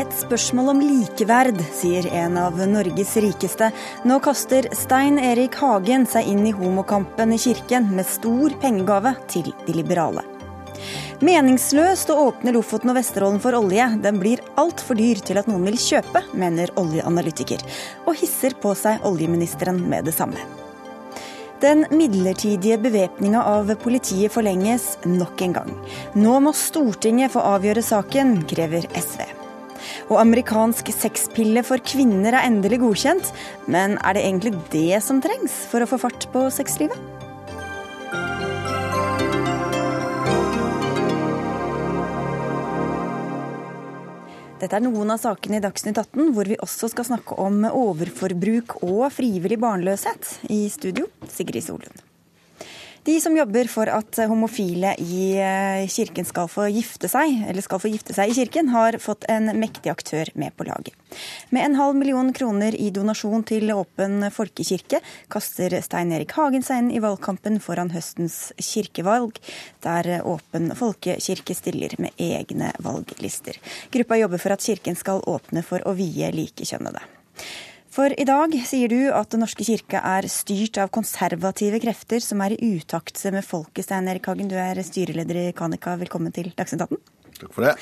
Et spørsmål om likeverd, sier en av Norges rikeste. Nå kaster Stein Erik Hagen seg inn i homokampen i kirken med stor pengegave til de liberale. Meningsløst å åpne Lofoten og Vesterålen for olje. Den blir altfor dyr til at noen vil kjøpe, mener oljeanalytiker, og hisser på seg oljeministeren med det samme. Den midlertidige bevæpninga av politiet forlenges nok en gang. Nå må Stortinget få avgjøre saken, krever SV. Og amerikansk sexpille for kvinner er endelig godkjent, men er det egentlig det som trengs for å få fart på sexlivet? Dette er noen av sakene i Dagsnytt 18 hvor vi også skal snakke om overforbruk og frivillig barnløshet. I studio, Sigrid Solund. De som jobber for at homofile i eh, kirken skal få gifte seg, eller skal få gifte seg i kirken, har fått en mektig aktør med på laget. Med en halv million kroner i donasjon til Åpen folkekirke kaster Stein Erik Hagen seg inn i valgkampen foran høstens kirkevalg, der Åpen folkekirke stiller med egne valglister. Gruppa jobber for at kirken skal åpne for å vie likekjønnede. For i dag sier du at Den norske kirke er styrt av konservative krefter som er i utakt med folket. Stein Erik Hagen, du er styreleder i Kanika. Velkommen til Dagsnytt 18. Takk for det.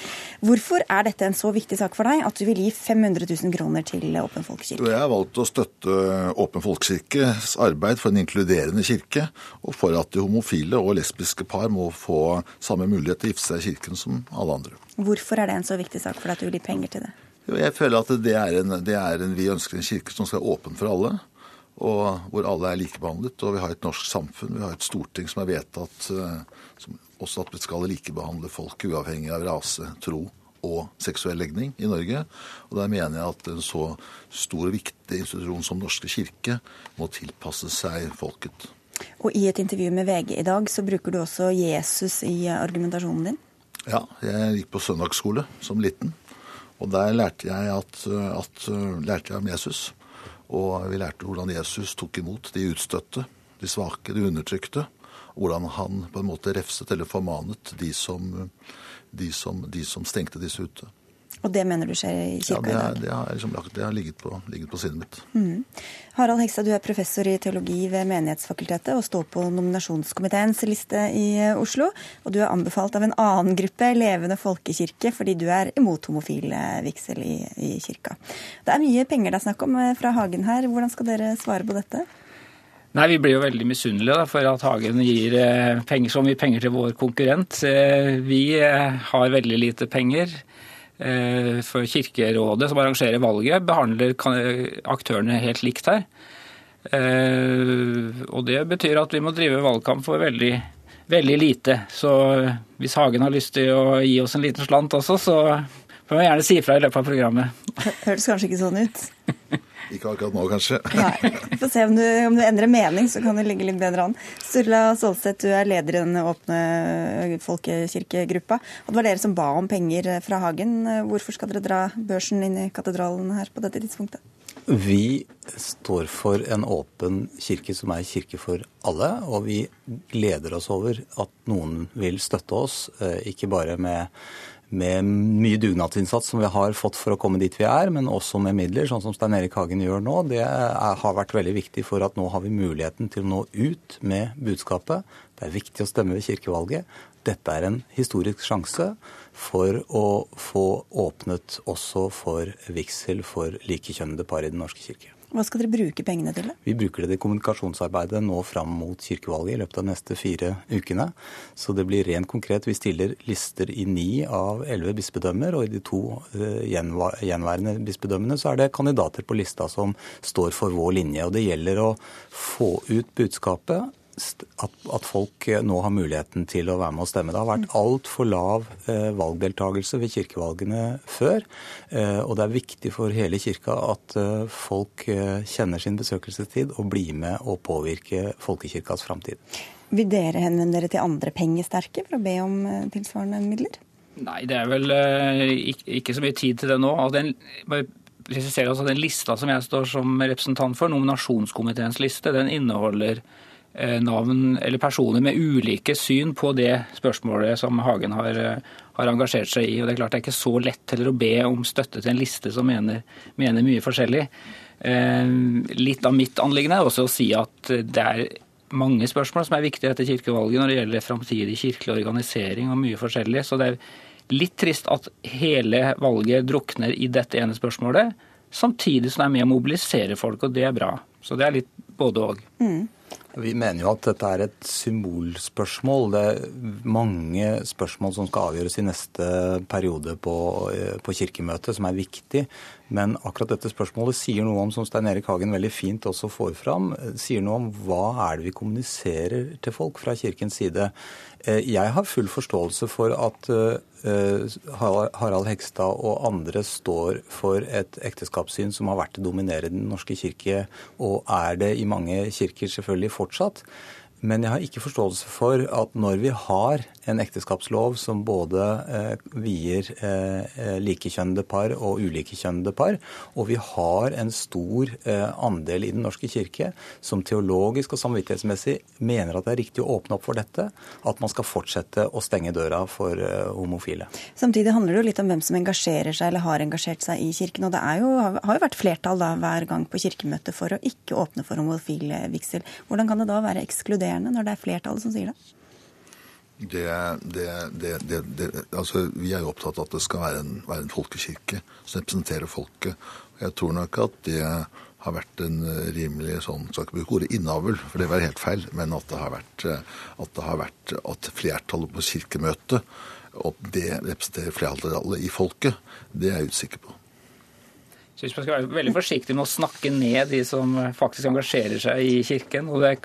Hvorfor er dette en så viktig sak for deg at du vil gi 500 000 kroner til Åpen folkekirke? Jeg har valgt å støtte Åpen folkekirkes arbeid for en inkluderende kirke, og for at de homofile og lesbiske par må få samme mulighet til å gifte seg i kirken som alle andre. Hvorfor er det en så viktig sak for deg at du vil gi penger til det? Jeg føler at det er, en, det er en, Vi ønsker en kirke som skal være åpen for alle, og hvor alle er likebehandlet. Og vi har et norsk samfunn, vi har et storting som er vedtatt som også at vi skal likebehandle folk uavhengig av rase, tro og seksuell legning i Norge. Og der mener jeg at en så stor og viktig institusjon som Norske kirke må tilpasse seg folket. Og i et intervju med VG i dag så bruker du også Jesus i argumentasjonen din? Ja, jeg gikk på søndagsskole som liten. Og der lærte jeg, at, at, lærte jeg om Jesus. Og vi lærte hvordan Jesus tok imot de utstøtte, de svake, de undertrykte. Hvordan han på en måte refset eller formanet de som, de som, de som stengte disse ute. Og det mener du skjer i kirka ja, i dag? Det har, liksom, det har ligget, på, ligget på sinnet mitt. Mm. Harald Hekstad, du er professor i teologi ved Menighetsfakultetet og står på nominasjonskomiteens liste i Oslo. Og du er anbefalt av en annen gruppe, Levende folkekirke, fordi du er imot homofil vigsel i, i kirka. Det er mye penger det er snakk om fra Hagen her. Hvordan skal dere svare på dette? Nei, Vi blir jo veldig misunnelige for at Hagen gir penger, så mye penger til vår konkurrent. Vi har veldig lite penger. For Kirkerådet, som arrangerer valget, behandler aktørene helt likt her. Og det betyr at vi må drive valgkamp for veldig, veldig lite. Så hvis Hagen har lyst til å gi oss en liten slant også, så får vi gjerne si ifra i løpet av programmet. Høres kanskje ikke sånn ut? Ikke akkurat nå, kanskje. Nei. Vi får se om du, om du, endrer mening, så kan du ligge litt bedre an. Sturla Solseth, du er leder i den åpne folkekirkegruppa. Og det var dere som ba om penger fra Hagen. Hvorfor skal dere dra børsen inn i katedralen her på dette tidspunktet? Vi står for en åpen kirke som er kirke for alle, og vi gleder oss over at noen vil støtte oss, ikke bare med med mye dugnadsinnsats som vi har fått for å komme dit vi er, men også med midler, sånn som Stein Erik Hagen gjør nå. Det er, har vært veldig viktig for at nå har vi muligheten til å nå ut med budskapet. Det er viktig å stemme ved kirkevalget. Dette er en historisk sjanse for å få åpnet også for vigsel for likekjønnede par i Den norske kirke. Hva skal dere bruke pengene til? Vi bruker det i kommunikasjonsarbeidet nå fram mot kirkevalget i løpet av de neste fire ukene. Så det blir rent konkret. Vi stiller lister i ni av elleve bispedømmer, og i de to gjenværende bispedømmene så er det kandidater på lista som står for vår linje. Og det gjelder å få ut budskapet at, at, folk nå har muligheten til å være med og stemme. Det har vært altfor lav eh, valgdeltakelse ved kirkevalgene før. Eh, og det er viktig for hele kirka at eh, folk kjenner sin besøkelsestid og blir med og påvirke folkekirkas framtid. Vil dere henvende dere til andre pengesterke for å be om tilsvarende midler? Nei, det er vel ikke så mye tid til det nå. Den, presiserer altså Den lista som jeg står som representant for, nominasjonskomiteens liste, den inneholder eh, navn eller personer med ulike syn på det spørsmålet som Hagen har, har engasjert seg i. Og Det er klart det er ikke så lett heller å be om støtte til en liste som mener, mener mye forskjellig. Litt av mitt anliggende er også å si at det er mange spørsmål som er viktige etter kirkevalget når det gjelder framtidig kirkelig organisering og mye forskjellig. Så det er litt trist at hele valget drukner i dette ene spørsmålet, samtidig som det er med å mobilisere folk, og det er bra. Så det er litt både òg. Mm. Vi mener jo at dette er et symbolspørsmål. Det er mange spørsmål som skal avgjøres i neste periode på, eh, på kirkemøtet, som er viktig. Men akkurat dette spørsmålet sier noe om, som Stein Erik Hagen veldig fint også får fram, eh, sier noe om hva er det vi kommuniserer til folk fra kirkens side. Eh, jeg har full forståelse for at Harald Hegstad og andre står for et ekteskapssyn som har vært det dominerende i Den norske kirke, og er det i mange kirker selvfølgelig fortsatt. Men jeg har ikke forståelse for at når vi har en ekteskapslov som både eh, vier eh, likekjønnede par og ulikekjønnede par, og vi har en stor eh, andel i Den norske kirke som teologisk og samvittighetsmessig mener at det er riktig å åpne opp for dette, at man skal fortsette å stenge døra for eh, homofile. Samtidig handler det jo litt om hvem som engasjerer seg eller har engasjert seg i kirken. Og det jo, har jo vært flertall da hver gang på kirkemøtet for å ikke åpne for homofil vigsel. Hvordan kan det da være ekskluderende? Inkluderende når det er flertallet som sier det? Det, det, det, altså, vi er jo opptatt av at det skal være en, være en folkekirke som representerer folket. Jeg tror nok at det har vært en rimelig sånn, skal ikke bruke ordet innavl, for det var helt feil, men at det har vært, at, det har vært, at flertallet på kirkemøtet, og det representerer flertallet i folket, det er jeg usikker på. Jeg syns Man skal være veldig forsiktig med å snakke ned de som faktisk engasjerer seg i Kirken. og det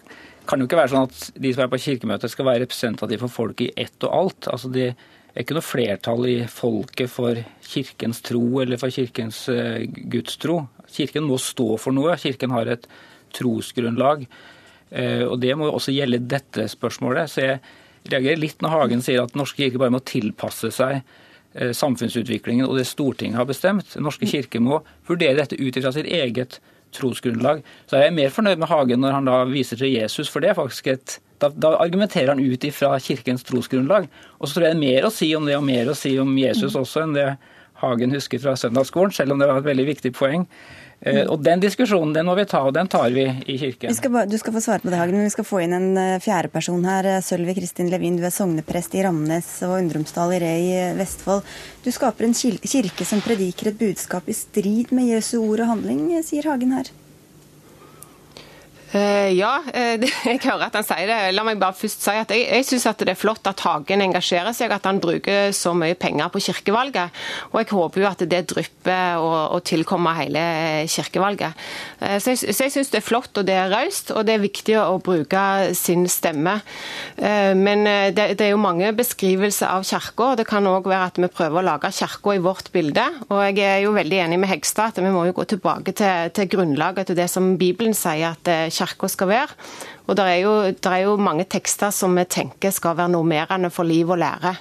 kan jo ikke være sånn at de som er på kirkemøtet skal være representative for folket i ett og alt. Altså Det er ikke noe flertall i folket for kirkens tro eller for kirkens uh, gudstro. Kirken må stå for noe. Kirken har et trosgrunnlag. Uh, og Det må også gjelde dette spørsmålet. Så jeg reagerer litt når Hagen sier at norske kirke bare må tilpasse seg uh, samfunnsutviklingen og det Stortinget har bestemt. Norske kirke må vurdere dette ut fra sitt eget trosgrunnlag. Så er jeg mer fornøyd med Hagen når han da viser til Jesus, for det er faktisk et da, da argumenterer han ut ifra kirkens trosgrunnlag. Og så tror jeg det er mer å si om det og mer å si om Jesus også enn det Hagen husker fra søndagsskolen, selv om det var et veldig viktig poeng. Eh, og Den diskusjonen den må vi ta, og den tar vi i kirken. Vi skal, du skal få svare på det, Hagen, men vi skal få inn en eh, fjerde person her. Eh, Sølvi Kristin Levin, du er sogneprest i Ramnes og Undrumsdal i Re i Vestfold. Du skaper en kirke som prediker et budskap i strid med Jesu ord og handling, sier Hagen her. Uh, ja, uh, jeg hører at han sier det. La meg bare først si at jeg, jeg syns det er flott at Hagen engasjerer seg, at han bruker så mye penger på kirkevalget. Og jeg håper jo at det drypper og, og tilkommer hele kirkevalget. Uh, så jeg, så jeg syns det er flott og det er raust, og det er viktig å bruke sin stemme. Men det, det, er jo mange beskrivelser av kirka, og det kan òg være at vi prøver å lage kirka i vårt bilde. Og jeg er jo veldig enig med Hegstad at vi må jo gå tilbake til, til grunnlaget, til det som Bibelen sier at kirka skal være. Og det er, jo, er, jo, mange tekster som vi tenker skal være normerende for liv og lære.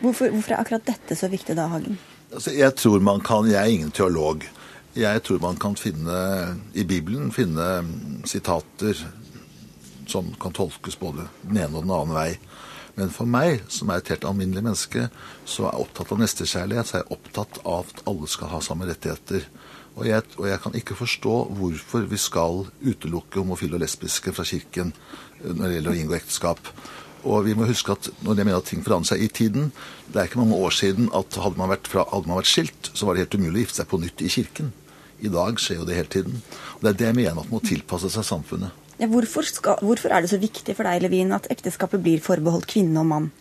Hvorfor, hvorfor er akkurat dette så viktig da, Hagen? Altså, jeg tror man kan, jeg er ingen teolog. Jeg tror man kan finne i Bibelen finne sitater som kan tolkes både den ene og den annen vei. Men for meg, som er et helt alminnelig menneske, så er jeg opptatt av nestekjærlighet, så er jeg opptatt av at alle skal ha samme rettigheter. Og jeg, og jeg, kan ikke forstå hvorfor vi skal utelukke homofile og lesbiske fra kirken eh, når det gjelder å inngå ekteskap. Og vi må huske at når jeg mener at ting forandrer seg i tiden Det er ikke mange år siden at hadde man vært, fra, hadde man vært skilt, så var det helt umulig å gifte seg på nytt i kirken. I dag skjer jo det hele tiden. Og Det er det jeg mener at man må tilpasse seg samfunnet. Ja, hvorfor, skal, hvorfor er det så viktig for deg, Levin, at ekteskapet blir forbeholdt kvinne og mann?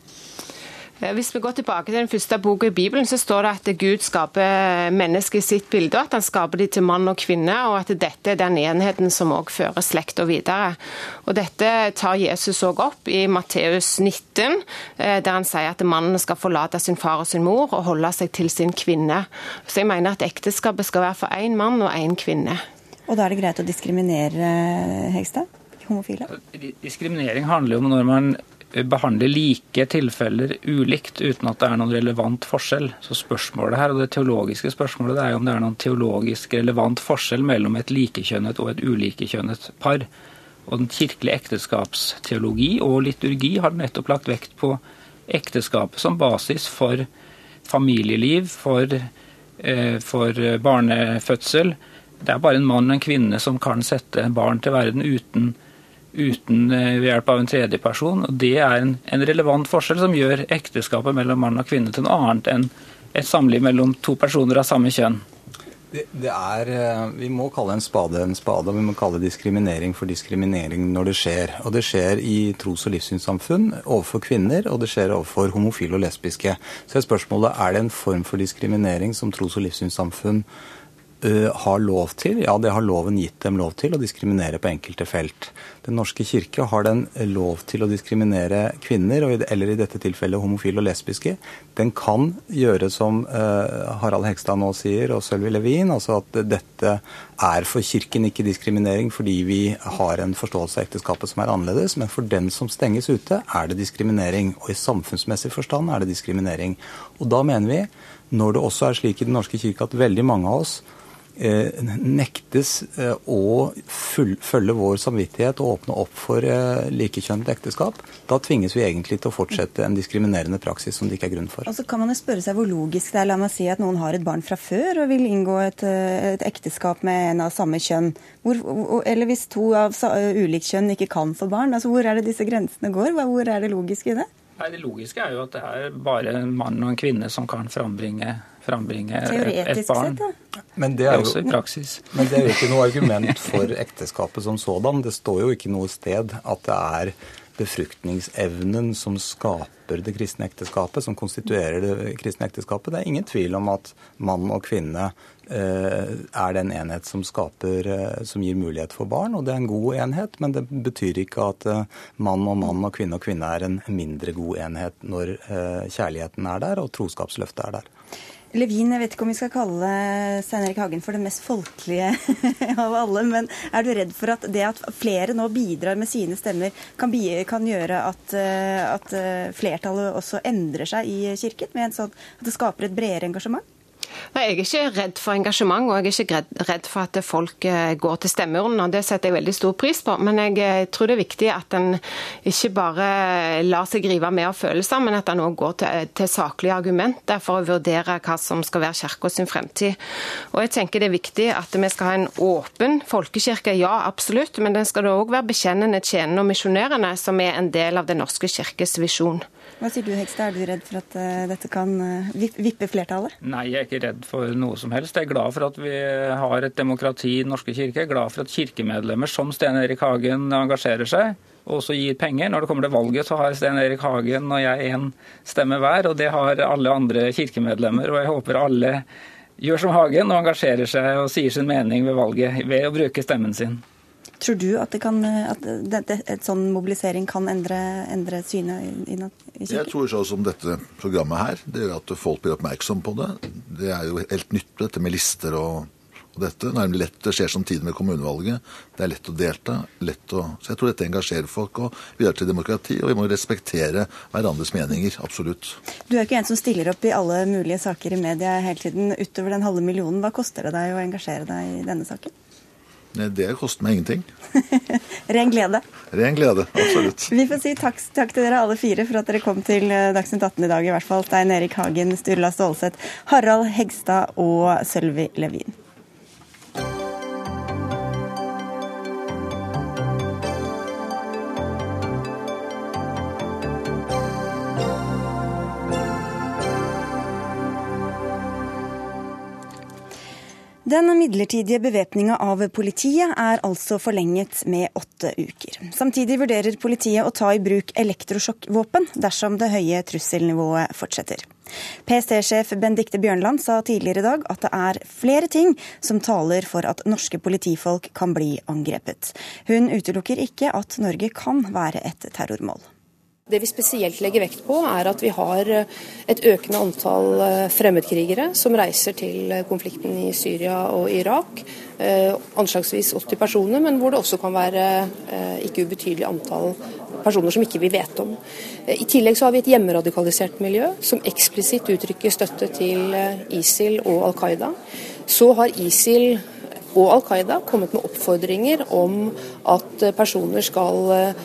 Eh, hvis vi går tilbake til den første boka i Bibelen, så står det at Gud skaper mennesker i sitt bilde, og at han skaper dem til mann og kvinne, og at dette er den enheten som òg fører slekta videre. Og Dette tar Jesus òg opp i Matteus 19, eh, der han sier at mannen skal forlate sin far og sin mor og holde seg til sin kvinne. Så jeg mener at ekteskapet skal være for én mann og én kvinne. Og da er det greit å diskriminere, Hegstad? Homofile? Diskriminering handler jo om når man behandle like tilfeller ulikt uten at det er noen relevant forskjell. Så spørsmålet her, og det teologiske spørsmålet det er om det er noen teologisk relevant forskjell mellom et likekjønnet og et ulikekjønnet par. Og den kirkelige ekteskapsteologi og liturgi har nettopp lagt vekt på ekteskapet som basis for familieliv, for, eh, for barnefødsel. Det er bare en mann og en kvinne som kan sette barn til verden uten, uten eh, ved hjelp av en tredjeperson. Og det er en, en relevant forskjell som gjør ekteskapet mellom mann og kvinne til noe annet enn et samliv mellom to personer av samme kjønn. Det, det, er, eh, Vi må kalle en spade en spade, og vi må kalle diskriminering for diskriminering når det skjer. Og det skjer i tros- og livssynssamfunn overfor kvinner, og det skjer overfor homofile og lesbiske. Så er spørsmålet er det en form for diskriminering som tros- og livssynssamfunn har lov til? Ja, det har loven gitt dem lov til, å diskriminere på enkelte felt. Den norske kirke har den lov til å diskriminere kvinner, eller i dette tilfellet homofile og lesbiske. Den kan gjøre som uh, Harald Hekstad nå sier, og Sølvi Levin, altså at dette er for Kirken ikke diskriminering fordi vi har en forståelse av ekteskapet som er annerledes, men for den som stenges ute, er det diskriminering. Og i samfunnsmessig forstand er det diskriminering. Og da mener vi, når det også er slik i Den norske kirke at veldig mange av oss Eh, nektes eh, å følge vår samvittighet og åpne opp for eh, likekjønnet ekteskap, da tvinges vi egentlig til å fortsette en diskriminerende praksis som det ikke er grunn for. Og så kan man jo spørre seg hvor logisk det er. La meg si at noen har et barn fra før og vil inngå et, et ekteskap med en av samme kjønn. Hvor, eller hvis to av ulikt kjønn ikke kan få barn. altså Hvor er det disse grensene går? Hvor er det logiske i det? Nei, Det logiske er jo at det er bare en mann og en kvinne som kan frambringe frambringe et barn. Sett, men det, er jo, også i praksis. men det er jo ikke noe argument for ekteskapet som sådan. Det står jo ikke noe sted at det er befruktningsevnen som skaper det kristne ekteskapet, som konstituerer det kristne ekteskapet. Det er ingen tvil om at mann og kvinne eh, er den enhet som, skaper, eh, som gir mulighet for barn, og det er en god enhet. Men det betyr ikke at eh, mann og mann og kvinne og kvinne er en mindre god enhet når eh, kjærligheten er der og troskapsløftet er der. Levin, jeg vet ikke om vi skal kalle Stein Erik Hagen for den mest folkelige av alle, men er du redd for at det at flere nå bidrar med sine stemmer, kan, kan gjøre at, eh, at, eh, flertallet også endrer seg i Kirken? Med en sånn, at det skaper et bredere engasjement? Nei, Jeg er ikke redd for engasjement, og jeg er ikke redd for at folk eh, går til stemmeurnene. Det setter jeg veldig stor pris på. Men jeg eh, tror det er viktig at en ikke bare lar seg rive med av følelser, men at en òg går til, til, saklige argumenter for å vurdere hva som skal være kirka sin fremtid. Og jeg tenker det er viktig at vi skal ha en åpen folkekirke, ja absolutt, men den skal da òg være bekjennende, tjenende og misjonerende, som er en del av Den norske kirkes visjon. Hva sier du Hegstad, er du redd for at uh, dette kan uh, vippe flertallet? Nei, jeg er ikke redd for noe som helst. Jeg er glad for at vi har et demokrati i Den norske kirke. Jeg er glad for at kirkemedlemmer som Sten Erik Hagen engasjerer seg og også gir penger. Når det kommer til valget, så har Sten Erik Hagen og jeg én stemme hver, og det har alle andre kirkemedlemmer. Og jeg håper alle gjør som Hagen og engasjerer seg og sier sin mening ved valget ved å bruke stemmen sin. Tror du at, kan, at det, et sånn mobilisering kan endre, endre synet i, i Jeg tror sånn som dette programmet her, det gjør at folk blir oppmerksom på det. Det er jo helt nytt, dette med lister og, og dette. Det er lett, det skjer samtidig med kommunevalget. Det er lett å delta. Lett å, så jeg tror dette engasjerer folk og bidrar til demokrati. Og vi må respektere hverandres meninger. Absolutt. Du er ikke en som stiller opp i alle mulige saker i media hele tiden utover den halve millionen. Hva koster det deg å engasjere deg i denne saken? Det koster meg ingenting. Ren glede. Ren glede, absolutt. Vi får si takk, takk, til dere alle fire for at dere kom til eh, Dagsnytt 18 i dag, i hvert fall. Stein Erik Hagen, Sturla Stålseth, Harald Hegstad og Sølvi Levin. Den midlertidige bevæpninga av politiet er altså forlenget med åtte uker. Samtidig vurderer politiet å ta i bruk elektrosjokkvåpen dersom det høye trusselnivået fortsetter. PST-sjef Bendikte Bjørnland sa tidligere i dag at det er flere ting som taler for at norske politifolk kan bli angrepet. Hun utelukker ikke at Norge kan være et terrormål. Det vi spesielt legger vekt på, er at vi har eh, et økende antall eh, fremmedkrigere som reiser til eh, konflikten i Syria og Irak. Anslagsvis 80 personer, men hvor det også kan være ikke ubetydelig antall personer som ikke vi vet om. I tillegg så har vi et hjemmeradikalisert miljø som eksplisitt uttrykker støtte til ISIL og Al Qaida. Så har ISIL og Al Qaida kommet med oppfordringer om at personer skal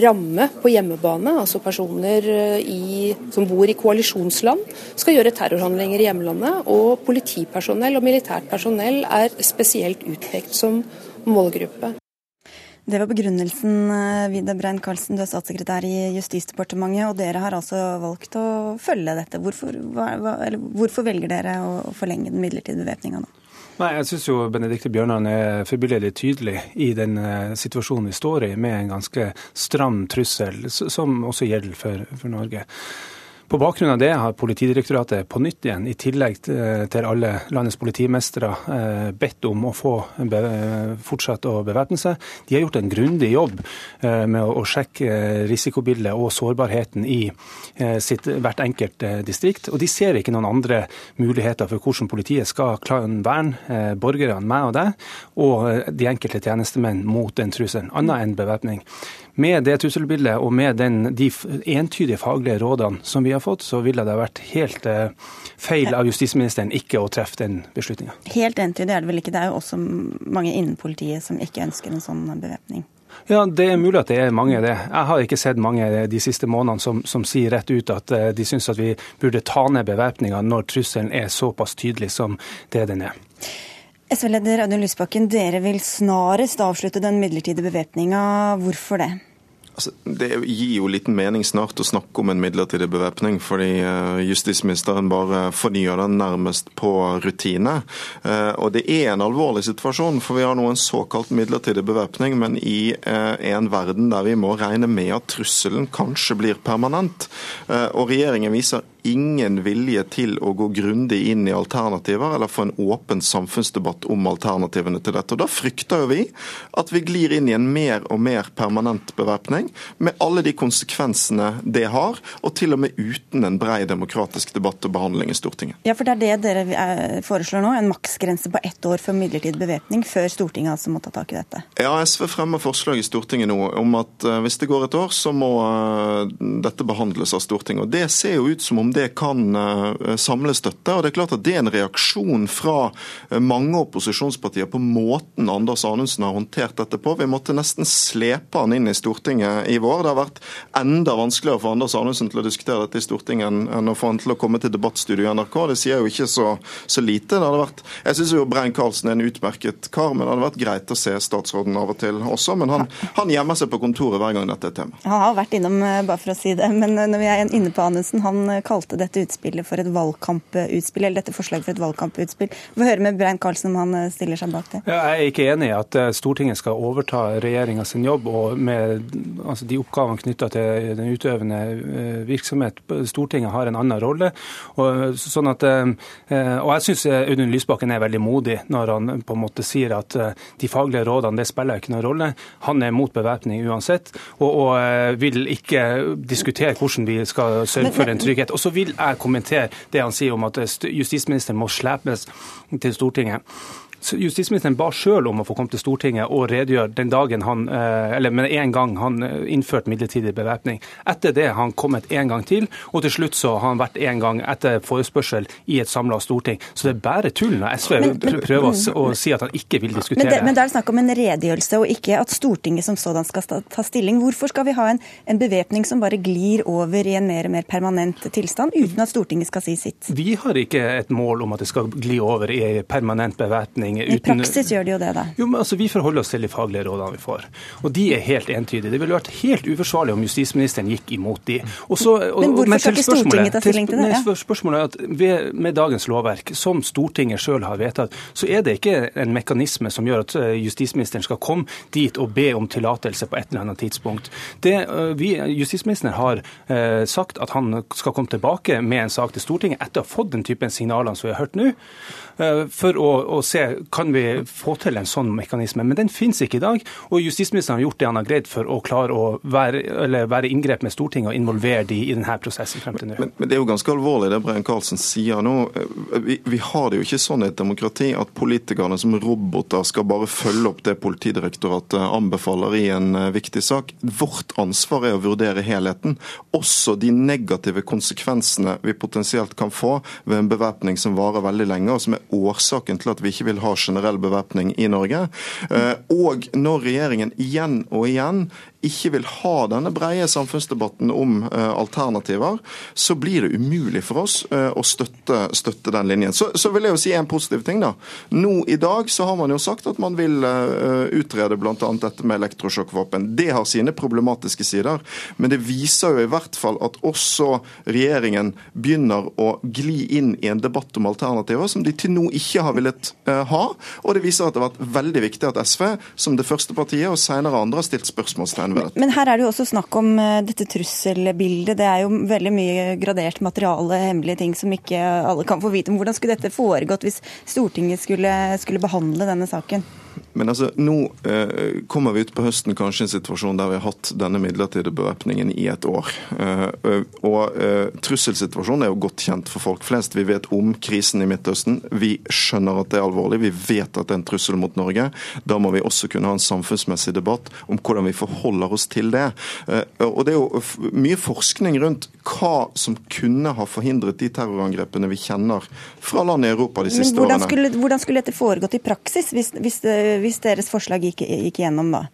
ramme på hjemmebane, altså personer eh, i, som bor i koalisjonsland, skal gjøre terrorhandlinger i hjemlandet. Og politipersonell og militært personell er spesielt utpekt som målgruppe. Det var begrunnelsen, eh, Vidar Brein-Karlsen, du er statssekretær i Justisdepartementet, og dere har altså valgt å følge dette. Hvorfor, hva, hvorfor velger dere å forlenge den midlertidige bevæpninga nå? Nei, Jeg syns Benedicte Bjørnland er forbilledlig tydelig i den uh, situasjonen vi står i, med en ganske stram trussel, som også gjelder for, for Norge. På bakgrunn av det har Politidirektoratet på nytt igjen, i tillegg til alle landets politimestere, eh, bedt om å få fortsatt å bevæpne seg. De har gjort en grundig jobb eh, med å sjekke risikobildet og sårbarheten i eh, sitt, hvert enkelt distrikt. Og de ser ikke noen andre muligheter for hvordan politiet skal klare verne borgerne, meg og deg, og de enkelte tjenestemenn mot den trusselen, annet enn bevæpning. Med det trusselbildet og med den, de entydige faglige rådene som vi har fått, så ville det vært helt eh, feil av justisministeren ikke å treffe den beslutninga. Helt entydig er det vel ikke. Det er jo også mange innen politiet som ikke ønsker en sånn bevæpning. Ja, Det er mulig at det er mange det. Jeg har ikke sett mange de siste månedene som, som sier rett ut at eh, de syns at vi burde ta ned bevæpninga når trusselen er såpass tydelig som det den er. SV-leder Audun Lysbakken, dere vil snarest avslutte den midlertidige bevæpninga. Hvorfor det? Altså, det gir jo liten mening snart å snakke om en midlertidig bevæpning, fordi eh, justisministeren bare fornyer den nærmest på rutine. Eh, og det er en alvorlig situasjon, for vi har nå en såkalt midlertidig bevæpning, men i eh, en verden der vi må regne med at trusselen kanskje blir permanent. Og regjeringen viser ingen vilje til å gå grundig inn i alternativer eller få en åpen samfunnsdebatt om alternativene til dette. Og Da frykter jo vi at vi glir inn i en mer og mer permanent bevæpning, med alle de konsekvensene det har, og til og med uten en brei demokratisk debatt og behandling i Stortinget. Ja, for det er det dere eh, foreslår nå, en maksgrense på ett år for midlertidig bevæpning, før Stortinget altså må ta tak i dette? Ja, SV fremmer forslag i Stortinget nå om at eh, hvis det går et år, så må eh, dette behandles av Stortinget. Og Det ser jo ut som om det kan eh, samle støtte. og Det er klart at det er en reaksjon fra eh, mange opposisjonspartier på måten Anders Anundsen har håndtert dette på. Vi måtte nesten slepe han inn i Stortinget i vår. Det har vært enda vanskeligere for Anders Anundsen til å diskutere dette i Stortinget enn å få han til å komme til debattstudio i NRK. Det sier jo ikke så, så lite. Det hadde vært, jeg syns Brein Karlsen er en utmerket kar, men det hadde vært greit å se statsråden av og til også. Men han, han gjemmer seg på kontoret hver gang dette er tema. Han har vært innom, eh, bare for å si det. Men når vi er inne på Anundsen, han kalte dette utspillet for et valgkamputspill, eller dette forslaget for et valgkamputspill. Vi får høre med Brein Karlsen om han eh, stiller seg bak det. Ja, jeg er ikke enig i at eh, Stortinget skal overta regjeringa sin jobb og med altså, de oppgavene knytta til den utøvende eh, virksomhet. Stortinget har en annen rolle. Og, sånn at, og jeg syns Audun Lysbakken er veldig modig når han på en måte sier at de faglige rådene det spiller ikke noen rolle. Han er mot bevæpning uansett, og, og vil ikke diskutere hvordan vi skal sørge for en trygghet. Og så vil jeg kommentere det han sier om at justisministeren må slepes til Stortinget. Justisministeren ba sjøl om å få komme til Stortinget og redegjøre den dagen han, eh, eller med en gang han eh, innførte midlertidig bevæpning. Etter det har han kommet en gang til, og til slutt så har han vært en gang etter forespørsel i et samla storting. Så det er bare tull når SV men, men, prøver å, å, si at han ikke vil diskutere men det. Men det er snakk om en redegjørelse, og ikke at Stortinget som sådan skal ta stilling. Hvorfor skal vi ha en, en bevæpning som bare glir over i en mer og mer permanent tilstand, uten at Stortinget skal si sitt? Vi har ikke et mål om at det skal gli over i permanent bevæpning Uten... I praksis gjør de jo det, da. Jo, men altså, Vi forholder oss til de faglige rådene vi får. Og de er helt entydige. Det ville vært helt uforsvarlig om justisministeren gikk imot de. Så, og, men hvorfor skal ikke Stortinget ta stilling til det? Ja? Spørsmålet er at ved, Med dagens lovverk, som Stortinget sjøl har vedtatt, så er det ikke en mekanisme som gjør at eh, justisministeren skal komme dit og be om tillatelse på et eller annet tidspunkt. Det, eh, vi, justisministeren har eh, sagt at han skal komme tilbake med en sak til Stortinget etter å ha fått den typen signaler som vi har hørt nå, for å, å se kan vi få til en sånn mekanisme. Men den finnes ikke i dag. Og justisministeren har gjort det han har greid for å klare å være, være inngrep med Stortinget og involvere de i denne prosessen frem til nå. Men, men, det er jo ganske alvorlig det Brein Karlsen sier nå. Vi, vi, har det jo ikke sånn i et demokrati at politikerne som roboter skal bare følge opp det Politidirektoratet anbefaler i en eh, viktig sak. Vårt ansvar er å vurdere helheten. Også de negative konsekvensene vi potensielt kan få ved en bevæpning som varer veldig lenge, og som er årsaken til at vi ikke vil ha generell bevæpning i Norge. Og når regjeringen igjen og igjen ikke vil ha denne breie samfunnsdebatten om alternativer, så blir det umulig for oss å støtte, støtte den linjen. Så, så, vil jeg jo si en positiv ting. da. Nå i dag så har man jo sagt at man vil utrede bl.a. dette med elektrosjokkvåpen. Det har sine problematiske sider, men det viser jo i hvert fall at også regjeringen begynner å gli inn i en debatt om alternativer som de til nå ikke har villet ha. Og det viser at det har vært veldig viktig at SV, som det første partiet, og senere andre, har stilt spørsmålstegn dette. Men her er det jo også snakk om uh, dette trusselbildet. Det er jo veldig mye gradert materiale, hemmelige ting som ikke alle kan få vite om. Hvordan skulle dette foregått hvis Stortinget skulle, skulle behandle denne saken? Men altså, nå eh, kommer vi ut på høsten kanskje en situasjon der vi har hatt denne midlertidige bevæpningen i et år. Eh, og eh, Trusselsituasjonen er jo godt kjent for folk flest. Vi vet om krisen i Midtøsten. Vi skjønner at det er alvorlig. Vi vet at det er en trussel mot Norge. Da må vi også kunne ha en samfunnsmessig debatt om hvordan vi forholder oss til det. Eh, og Det er jo mye forskning rundt hva som kunne ha forhindret de terrorangrepene vi kjenner fra land i Europa de siste Men hvordan årene. Skulle, hvordan skulle dette foregått i praksis, hvis, hvis, hvis deres forslag gikk, gikk gjennom da?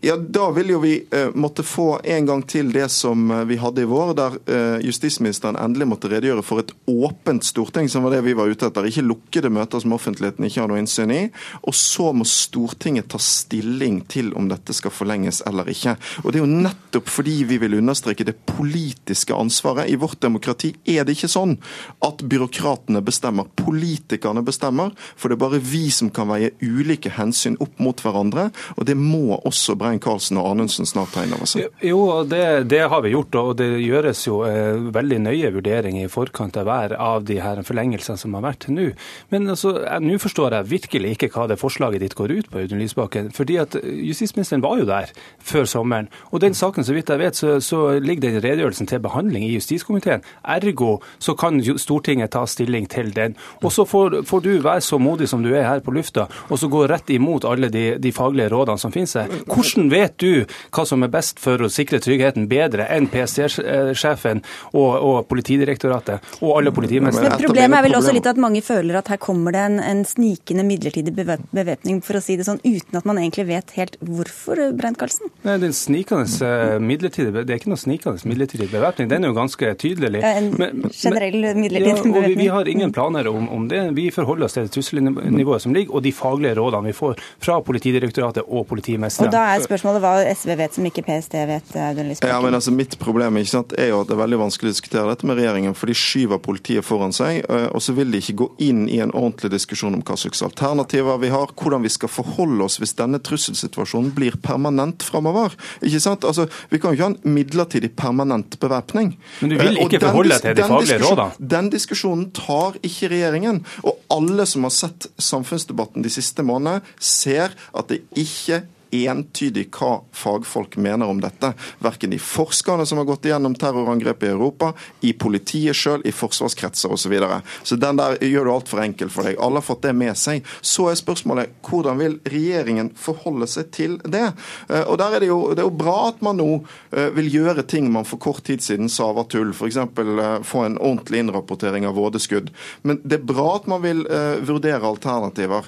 Ja, Da vil jo vi eh, måtte få en gang til det som eh, vi hadde i vår, der eh, justisministeren endelig måtte redegjøre for et åpent storting, som var det vi var ute etter. Ikke lukkede møter som offentligheten ikke har noe innsyn i. Og så må Stortinget ta stilling til om dette skal forlenges eller ikke. Og Det er jo nettopp fordi vi vil understreke det politiske ansvaret. I vårt demokrati er det ikke sånn at byråkratene bestemmer. Politikerne bestemmer. For det er bare vi som kan veie ulike hensyn opp mot hverandre. og det må også også Brein-Karlsen og Anundsen snart ta inn over seg? Jo, det, det, har vi gjort. Og det gjøres jo eh, veldig nøye vurderinger i forkant av hver av de her forlengelsene som har vært til nå. Men altså, nå forstår jeg virkelig ikke hva det forslaget ditt går ut på, Audun Lysbakken. Fordi at justisministeren var jo der før sommeren. Og den saken, så vidt jeg vet, så, så ligger den redegjørelsen til behandling i justiskomiteen. Ergo så kan Stortinget ta stilling til den. Og så får, får, du være så modig som du er her på lufta, og så gå rett imot alle de, de faglige rådene som finnes her. Hvordan vet du hva som er best for å sikre tryggheten bedre enn PST-sjefen og, og, Politidirektoratet og alle politimestre? Men Problemet er vel også litt at mange føler at her kommer det en, en snikende midlertidig bevæpning, for å si det sånn, uten at man egentlig vet helt hvorfor, Brent Karlsen? Nei, den snikende eh, midlertidig, Det er ikke noe snikende midlertidig bevæpning, den er jo ganske tydelig. En men, generell midlertidig ja, bevæpning? Vi, vi, har ingen planer om, om, det. Vi forholder oss til det trusselnivået som ligger, og de faglige rådene vi får fra Politidirektoratet og politimestere. Er spørsmålet hva SV vet som ikke PST vet? Ja, men altså Mitt problem ikke sant, er jo at det er veldig vanskelig å diskutere dette med regjeringen, for de skyver politiet foran seg. Eh, og så vil de ikke gå inn i en ordentlig diskusjon om hva slags alternativer vi har, hvordan vi skal forholde oss hvis denne trusselsituasjonen blir permanent framover. Ikke sant? Altså, Vi kan jo ikke ha en midlertidig permanent bevæpning. Men du vil eh, ikke forholde deg til de faglige rådene? Den diskusjonen tar ikke regjeringen. Og alle som har sett samfunnsdebatten de siste månedene, ser at det ikke entydig hva fagfolk mener om dette. Verken de forskerne som har gått igjennom terrorangrepet i Europa, i politiet sjøl, i forsvarskretser osv. Så, videre. så den der gjør du altfor enkel for deg. Alle har fått det med seg. Så er spørsmålet hvordan vil regjeringen forholde seg til det? Eh, og der er det, jo, det er jo bra at man nå eh, vil gjøre ting man for kort tid siden sa var tull. F.eks. Eh, få en ordentlig innrapportering av vådeskudd. Men det er bra at man vil vurdere alternativer.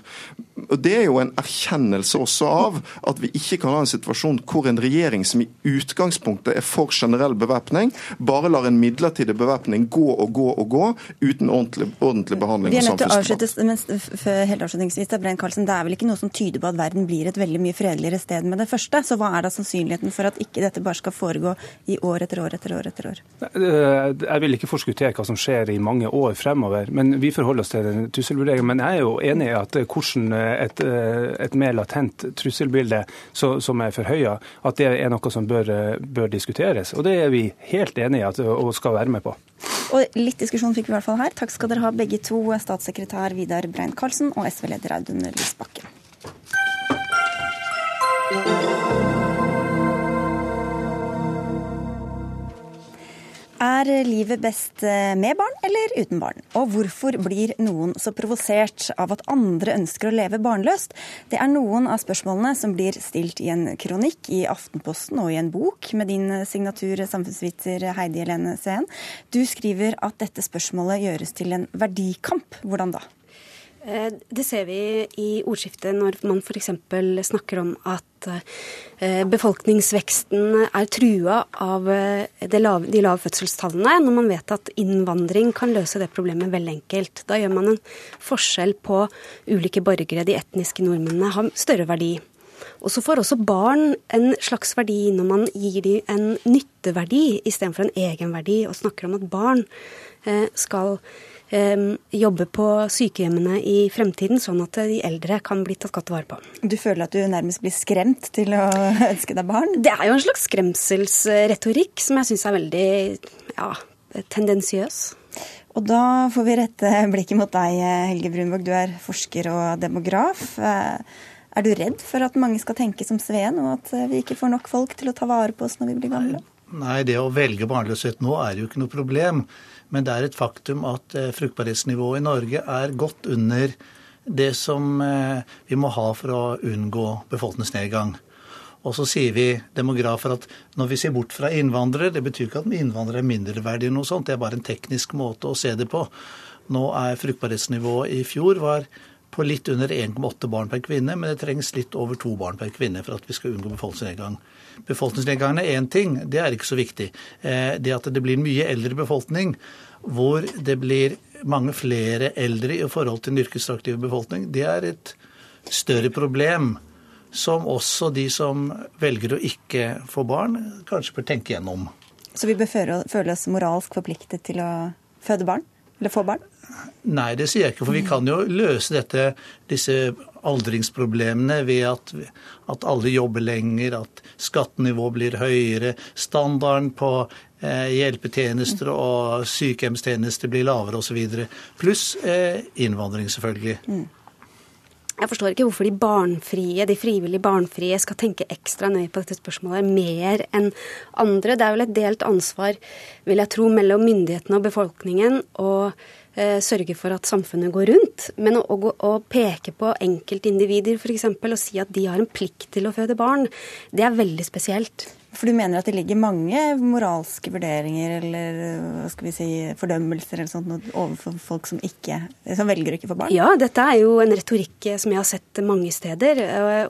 Og Det er jo en erkjennelse også av at vi ikke kan ha en situasjon hvor en regjering som i utgangspunktet er for generell bevæpning, bare lar en midlertidig bevæpning gå og gå og gå uten ordentlig, ordentlig behandling. Vi er nødt til å avslutte, men helt avslutningsvis, Brein Karlsen, Det er vel ikke noe som tyder på at verden blir et veldig mye fredeligere sted med det første? Så hva er da sannsynligheten for at ikke dette bare skal foregå i år etter år etter år etter år? Eh, jeg vil ikke forskuttere hva som skjer i mange år fremover, men vi forholder oss til den trusselvurderingen. Men jeg er jo enig i at hvordan et, et mer latent trusselbilde så, som er forhøya, at det er noe som bør, bør, diskuteres. Og det er vi helt enig i at, og skal være med på. Og Litt diskusjon fikk vi i hvert fall her. Takk skal dere ha begge to, statssekretær Vidar Brein-Karlsen og SV-leder Audun Lysbakken. Er livet best eh, med barn eller uten barn? Og hvorfor blir noen så provosert av at andre ønsker å leve barnløst? Det er noen av spørsmålene som blir stilt i en kronikk i Aftenposten og i en bok med din signatur, samfunnsviter Heidi Helene Sveen. Du skriver at dette spørsmålet gjøres til en verdikamp. Hvordan da? Eh, det ser vi i ordskiftet når man f.eks. snakker om at eh, befolkningsveksten er trua av eh, de lave, fødselstallene, når man vet at innvandring kan løse det problemet veldig enkelt. Da gjør man en forskjell på ulike borgere. De etniske nordmennene har større verdi. Og så får også barn en slags verdi når man gir dem en nytteverdi istedenfor en egenverdi, og snakker om at barn skal jobbe på sykehjemmene i fremtiden, sånn at de eldre kan bli tatt godt vare på. Du føler at du nærmest blir skremt til å ønske deg barn? Det er jo en slags skremselsretorikk som jeg syns er veldig ja, tendensiøs. Og da får vi rette blikket mot deg, Helge Brunvåg. Du er forsker og demograf. Er du redd for at mange skal tenke som Sveen, og at vi ikke får nok folk til å ta vare på oss når vi blir gamle? Nei, det å velge barnløshet nå er jo ikke noe problem. Men det er et faktum at eh, fruktbarhetsnivået i Norge er godt under det som eh, vi må ha for å unngå befolkningsnedgang. Og så sier vi demografer at når vi ser bort fra innvandrere, det betyr ikke at innvandrere er mindreverdige, noe sånt, det er bare en teknisk måte å se det på. Nå er fruktbarhetsnivået i fjor var på litt under 1,8 barn per kvinne, men det trengs litt over to barn per kvinne for at vi skal unngå befolkningsnedgang. Befolkningsnedgangen er én ting, det er ikke så viktig. Eh, det at det blir mye eldre befolkning, hvor det blir mange flere eldre i forhold til den yrkesaktive befolkning, det er et større problem som også de som velger å ikke få barn, kanskje bør tenke gjennom. Så vi bør føle oss moralsk forpliktet til å føde barn? Eller få barn? Nei, det sier jeg ikke. For vi kan jo løse dette, disse aldringsproblemene ved at, at alle jobber lenger, at skattenivået blir høyere, standarden på eh, hjelpetjenester og sykehjemstjenester blir lavere osv. Pluss eh, innvandring, selvfølgelig. Mm. Jeg forstår ikke hvorfor de barnfrie, de frivillig barnfrie skal tenke ekstra nøye på dette spørsmålet mer enn andre. Det er vel et delt ansvar, vil jeg tro, mellom myndighetene og befolkningen. og sørge for at samfunnet går rundt. Men å, å, å peke på enkeltindivider f.eks. og si at de har en plikt til å føde barn, det er veldig spesielt. For du mener at det ligger mange moralske vurderinger eller hva skal vi si, fordømmelser eller sånt overfor folk som ikke, som velger å ikke få barn? Ja, dette er jo en retorikk som jeg har sett mange steder.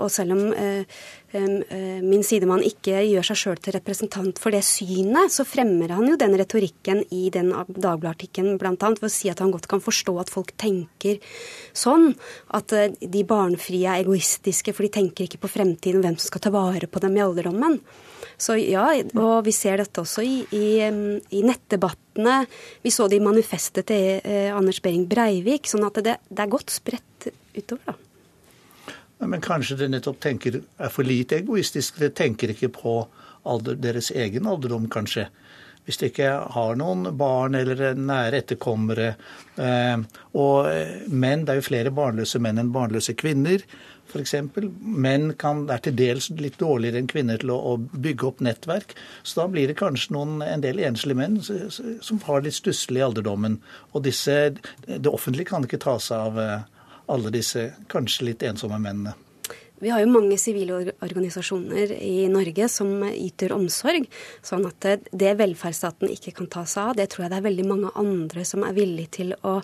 Og selv om eh, Eh, min sidemann ikke gjør seg sjøl til representant for det synet, så fremmer han jo den retorikken i den Dagbladet-artikkelen bl.a. ved å si at han godt kan forstå at folk tenker sånn. At eh, de barnefrie er egoistiske, for de tenker ikke på fremtiden, hvem som skal ta vare på dem i alderdommen. Så ja, og vi ser dette også i, i, i nettdebattene. Vi så det i manifestet til eh, Anders Behring Breivik. Sånn at det, det er godt spredt utover, da. Men kanskje det nettopp tenker, er for lite egoistisk. Det tenker ikke på alder, deres egen alderdom, kanskje. Hvis de ikke har noen barn eller nære etterkommere. Eh, og menn, det er jo flere barnløse menn enn barnløse kvinner, f.eks. Menn kan, er til dels litt dårligere enn kvinner til å, å, bygge opp nettverk. Så da blir det kanskje noen, en del enslige menn som har litt stusslig i alderdommen. Og disse, det offentlige kan ikke ta seg av eh, alle disse kanskje litt ensomme mennene. Vi har jo mange sivile organisasjoner i Norge som yter omsorg. Sånn at det velferdsstaten ikke kan ta seg av, det tror jeg det er veldig mange andre som er villige til å,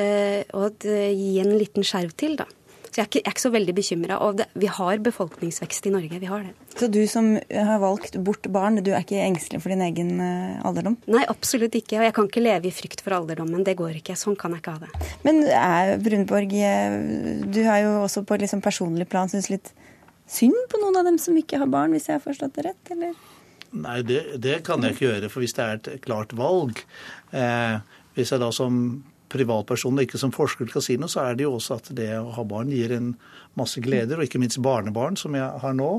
eh, å gi en liten skjerv til. da. Så jeg er ikke, jeg er ikke så veldig bekymra. Og det, vi har befolkningsvekst i Norge. Vi har det. Så du som har valgt bort barn, du er ikke engstelig for din egen uh, alderdom? Nei, absolutt ikke. Og jeg kan ikke leve i frykt for alderdommen. Det går ikke. Sånn kan jeg ikke ha det. Men er Brunborg, eh, du har jo også på et liksom personlig plan syns litt synd på noen av dem som ikke har barn, hvis jeg har forstått det rett, eller? Nei, det, det kan jeg ikke gjøre. For hvis det er et klart valg eh, Hvis jeg da som privatperson og ikke som forsker til kasino, så er det jo også at det å ha barn gir en masse gleder, og ikke minst barnebarn, som jeg har nå.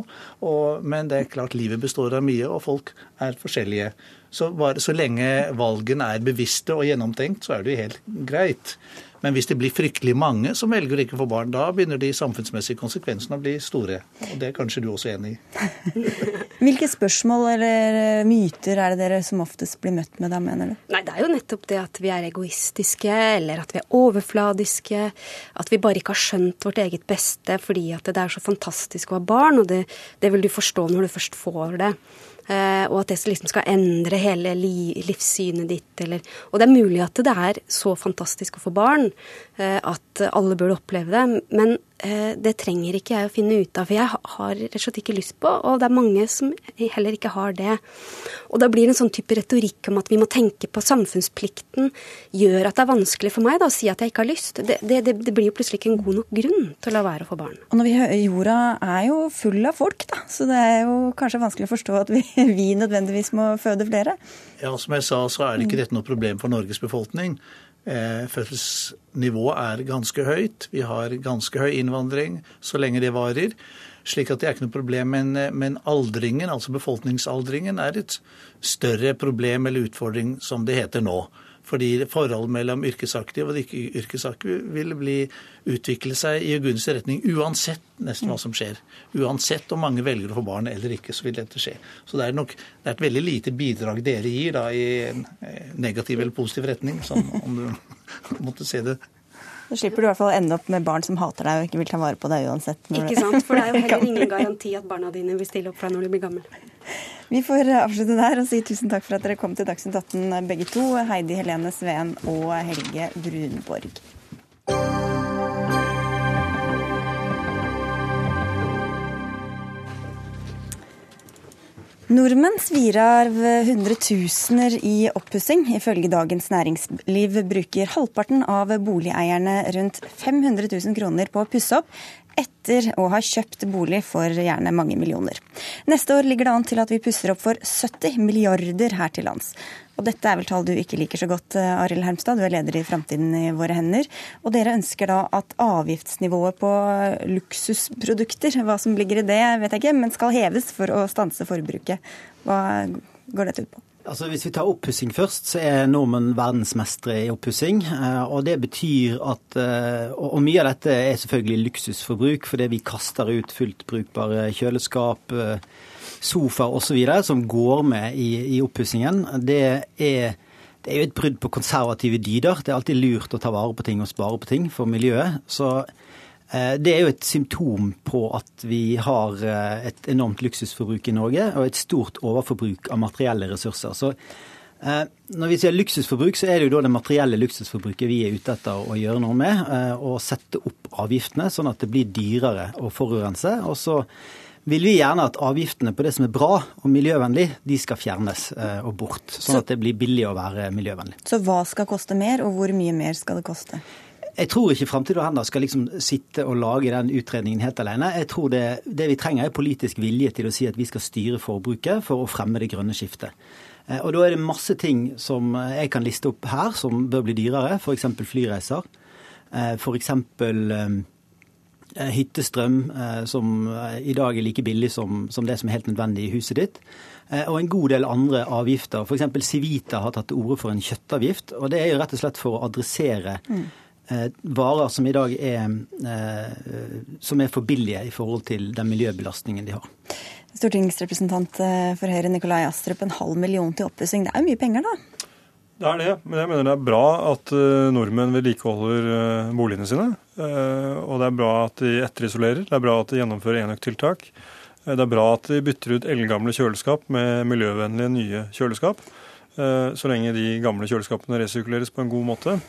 Og, men det er klart livet består av mye, og folk er forskjellige. Så bare så lenge valgene er bevisste og gjennomtenkt, så er det jo helt greit. Men hvis det blir fryktelig mange som velger å ikke få barn, da begynner de samfunnsmessige konsekvensene å bli store. Og det er kanskje du også enig i? Hvilke spørsmål eller myter er det dere som oftest blir møtt med da, mener du? Nei, Det er jo nettopp det at vi er egoistiske, eller at vi er overfladiske. At vi bare ikke har skjønt vårt eget beste fordi at det er så fantastisk å ha barn. Og det, det vil du forstå når du først får det. Eh, og at det liksom skal endre hele livssynet ditt. Eller, og det er mulig at det er så fantastisk å få barn eh, at at alle burde oppleve det. Men eh, det trenger ikke jeg å finne ut av, for jeg har rett og slett ikke lyst på, og det er mange som heller ikke har det. Og da blir det en sånn type retorikk om at vi må tenke på samfunnsplikten, gjør at det er vanskelig for meg da, å si at jeg ikke har lyst. Det, det, det, blir jo plutselig ikke en god nok grunn til å la være å få barn. Og når vi, Jorda er jo full av folk, da, så det er jo kanskje vanskelig å forstå at vi, vi nødvendigvis må føde flere? Ja, Som jeg sa, så er det ikke dette noe problem for Norges befolkning. Eh, fødselsnivået er ganske høyt. Vi har ganske høy innvandring så lenge det varer. Slik at det er ikke noe problem. Men, eh, men aldringen, altså befolkningsaldringen, er et større problem eller utfordring, som det heter nå. Fordi forholdet mellom yrkesaktive og de ikke yrkesaktive vil bli, utvikle seg i gunstig retning uansett nesten hva som skjer. Uansett om mange velger å få barn eller ikke, så vil dette skje. Så det er nok det er et veldig lite bidrag dere gir da i en eh, negativ eller positiv retning, sånn, om du måtte se det da slipper du i hvert fall å ende opp med barn som hater deg og ikke vil ta vare på deg uansett. Ikke sant, for det er jo heller ingen garanti at barna dine vil stille opp for deg når de blir gamle. Vi får avslutte der og si tusen takk for at dere kom til Dagsnytt 18 begge to. Heidi Helene Sveen og Helge Brunborg. Nordmenn svirer av hundretusener i oppussing. Ifølge Dagens Næringsliv bruker halvparten av boligeierne rundt 500 000 kroner på å pusse opp etter å ha kjøpt bolig for gjerne mange millioner. Neste år ligger det an til at vi pusser opp for 70 milliarder her til lands. Og dette er vel tall du ikke liker så godt, eh, Arild Hermstad. Du er leder i Framtiden i våre hender. Og dere ønsker da at avgiftsnivået på luksusprodukter, hva som ligger i det, vet jeg ikke, men skal heves for å stanse forbruket. Hva går dette ut på? Altså Hvis vi tar oppussing først, så er nordmenn verdensmestere i oppussing. Eh, og det betyr at eh, Og mye av dette er selvfølgelig luksusforbruk, fordi vi kaster ut fullt brukbare kjøleskap, eh, sofaer osv. som går med i, i oppussingen. Det er det er jo et brudd på konservative dyder. Det er alltid lurt å ta vare på ting og spare på ting for miljøet. Så det er jo et symptom på at vi har eh, et enormt luksusforbruk i Norge, og et stort overforbruk av materielle ressurser. Så eh, når vi sier luksusforbruk, så er det jo da det materielle luksusforbruket vi er ute etter å gjøre noe med. Og sette opp avgiftene sånn at det blir dyrere å forurense. Og så vil vi gjerne at avgiftene på det som er bra og miljøvennlig, de skal fjernes og bort. Sånn at det blir billig å være miljøvennlig. Så hva skal koste mer, og hvor mye mer skal det koste? Jeg tror ikke Framtid og skal liksom sitte og lage den utredningen helt alene. Jeg tror det, det, vi trenger er politisk vilje til å si at vi skal styre forbruket for å fremme det grønne skiftet. Eh, og Da er det masse ting som jeg kan liste opp her som bør bli dyrere, f.eks. flyreiser. Eh, F.eks. Eh, hyttestrøm, som i dag er like billig som det som er helt nødvendig i huset ditt og en god del andre avgifter. F.eks. Civita har tatt til orde for en kjøttavgift. og Det er jo rett og slett for å adressere mm. Eh, varer som i dag er, eh, som er for billige i forhold til den miljøbelastningen de har. Stortingsrepresentant eh, for Høyre Nikolai Astrup, en halv million til oppussing. Det er jo mye penger, da? Det er det, men jeg mener det er bra at nordmenn vedlikeholder boligene sine. Og det er bra at de etterisolerer, det er bra at de gjennomfører enøktiltak. Det er bra at de bytter ut eldgamle kjøleskap med miljøvennlige nye kjøleskap. Så lenge de gamle kjøleskapene resirkuleres på en god måte.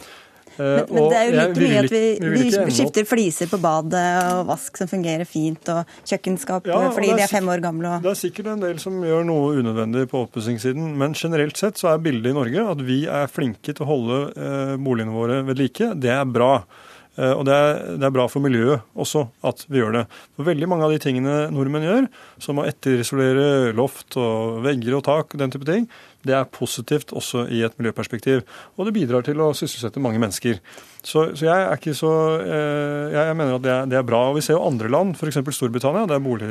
Men, men, det er jo like mye at vi, vi, vi skifter fliser på badet og vask som fungerer fint, og kjøkkenskap ja, og fordi de er fem år gamle. Og... Det er sikkert en del som gjør noe unødvendig på oppussingssiden, men generelt sett så er bildet i Norge at vi er flinke til å holde eh, boligene våre ved like. Det er bra. Eh, og det er, det er, bra for miljøet også at vi gjør det. For veldig mange av de tingene nordmenn gjør, som å etterisolere loft og vegger og tak og den type ting, det er positivt også i et miljøperspektiv. Og det bidrar til å sysselsette mange mennesker. Så, så jeg er ikke så eh, Jeg mener at det er, det er, bra. Og vi ser jo andre land, f.eks. Storbritannia, der bolig,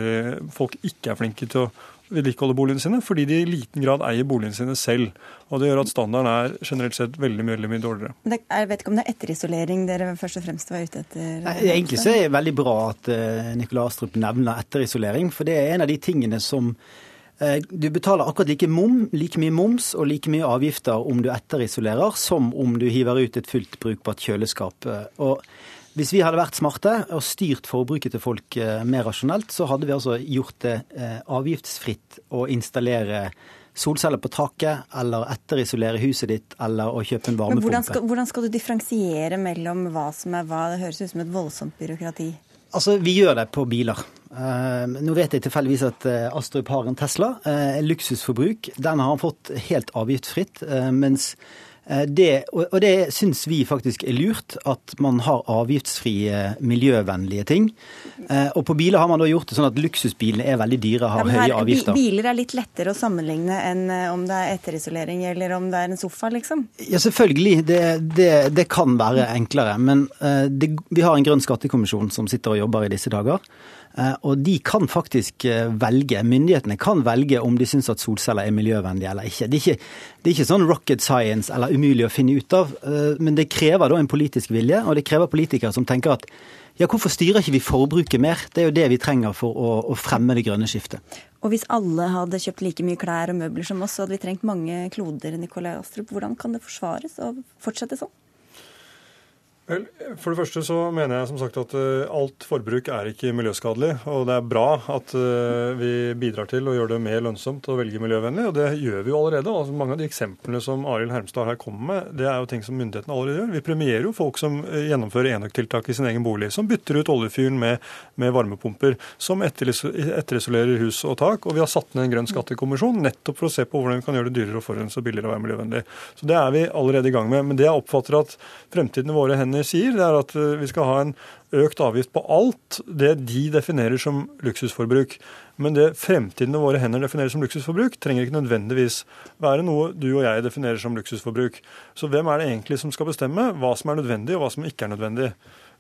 folk ikke er flinke til å vedlikeholde boligene sine, fordi de i liten grad eier boligene sine selv. Og Det gjør at standarden er generelt sett veldig mye, veldig mye dårligere. Det, jeg vet ikke om det er etterisolering dere først og fremst var ute etter? Nei, egentlig så er det veldig bra at uh, Nikolai Astrup nevner etterisolering, for det er en av de tingene som du betaler akkurat like, mom, like mye moms og like mye avgifter om du etterisolerer, som om du hiver ut et fullt brukbart kjøleskap. Og hvis vi hadde vært smarte og styrt forbruket til folk eh, mer rasjonelt, så hadde vi altså gjort det eh, avgiftsfritt å installere solceller på taket, eller etterisolere huset ditt, eller å kjøpe en varmepumpe. Men hvordan skal, hvordan skal du differensiere mellom hva som er hva? Det høres ut som et voldsomt byråkrati. Altså, Vi gjør det på biler. Uh, nå vet jeg tilfeldigvis at uh, Astrup har en Tesla. Uh, luksusforbruk. Den har han fått helt avgiftsfritt. mens Eh, det, og det syns vi faktisk er lurt, at man har avgiftsfrie, miljøvennlige ting. Eh, og på biler har man da gjort det sånn at luksusbilene er veldig dyre, har ja, høye avgifter. Biler er litt lettere å sammenligne enn eh, om det er etterisolering eller om det er en sofa, liksom? Ja, selvfølgelig. Det, det, det kan være enklere. Men vi har en grønn skattekommisjon som sitter og jobber i disse dager. Eh, og de kan faktisk eh, velge, myndighetene kan velge om de syns at solceller er miljøvennlige eller ikke. Det ikke, det er ikke sånn rocket science eller umulig å finne ut av, eh, men det krever da en politisk vilje, og det krever politikere som tenker at ja, hvorfor styrer ikke vi forbruket mer? Det er jo det vi trenger for å, å fremme det grønne skiftet. Og hvis alle hadde kjøpt like mye klær og møbler som oss, så hadde vi trengt mange kloder, Nikolai Astrup. Hvordan kan det forsvares å fortsette sånn? Vel, For det første så mener jeg som sagt at uh, alt forbruk er ikke miljøskadelig. Og det er bra at uh, vi bidrar til å gjøre det mer lønnsomt å velge miljøvennlig. Og det gjør vi jo allerede. Altså, mange av de eksemplene som Arild Hermstad her kommer med, det er jo ting som myndighetene allerede gjør. Vi premierer jo folk som uh, gjennomfører enøktiltak i sin egen bolig. Som bytter ut oljefyren med, med varmepumper. Som etterisolerer hus og tak. Og vi har satt ned en grønn skattekommisjon nettopp for å se på hvordan vi kan gjøre det dyrere å forurense og billigere å være miljøvennlig. Så det er vi allerede i gang med. Men det jeg oppfatter at fremtiden våre hender sier, det er at eh, vi skal ha en økt avgift på alt det de definerer som luksusforbruk. Men det fremtiden våre hender definerer som luksusforbruk, trenger ikke nødvendigvis være noe du og jeg definerer som luksusforbruk. Så hvem er det egentlig som skal bestemme hva som er nødvendig, og hva som ikke er nødvendig?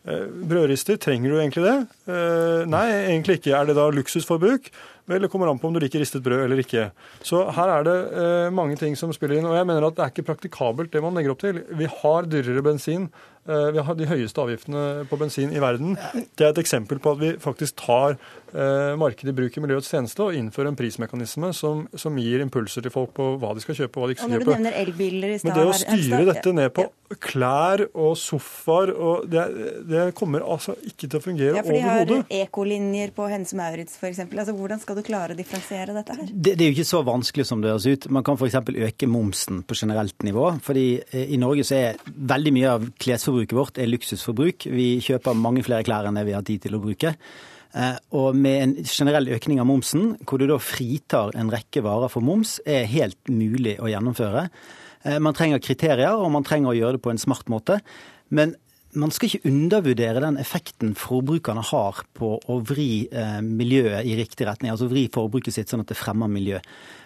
Eh, brødrister, trenger du egentlig det? Eh, nei, egentlig ikke. Er det da luksusforbruk? Vel, det kommer an på om du liker ristet brød eller ikke. Så her er det mange ting som spiller inn. Og jeg mener at det er ikke praktikabelt det man legger opp til. Vi har dyrere bensin vi har de høyeste avgiftene på bensin i verden. Det er et eksempel på at vi faktisk tar eh, markedet i bruk i miljøets tjeneste og innfører en prismekanisme som, som, gir impulser til folk på hva de skal kjøpe og hva de ikke skal kjøpe. Men det å styre dette ned på klær og sofaer og det, det, kommer altså ikke til å fungere overhodet. Ja, for de har ekolinjer på Hense Maurits f.eks. Altså, hvordan skal du klare å differensiere dette her? Det, det, er jo ikke så vanskelig som det høres ut. Man kan f.eks. øke momsen på generelt nivå. fordi eh, i Norge så er veldig mye av klesforbruket forbruket vårt er luksusforbruk. Vi kjøper mange flere klær enn det vi har tid til å bruke. Eh, og med en generell økning av momsen, hvor du da fritar en rekke varer for moms, er helt mulig å gjennomføre. Eh, man trenger kriterier, og man trenger å gjøre det på en smart måte. Men man skal ikke undervurdere den effekten forbrukerne har på å vri eh, miljøet i riktig retning. Altså vri forbruket sitt sånn at det fremmer miljø.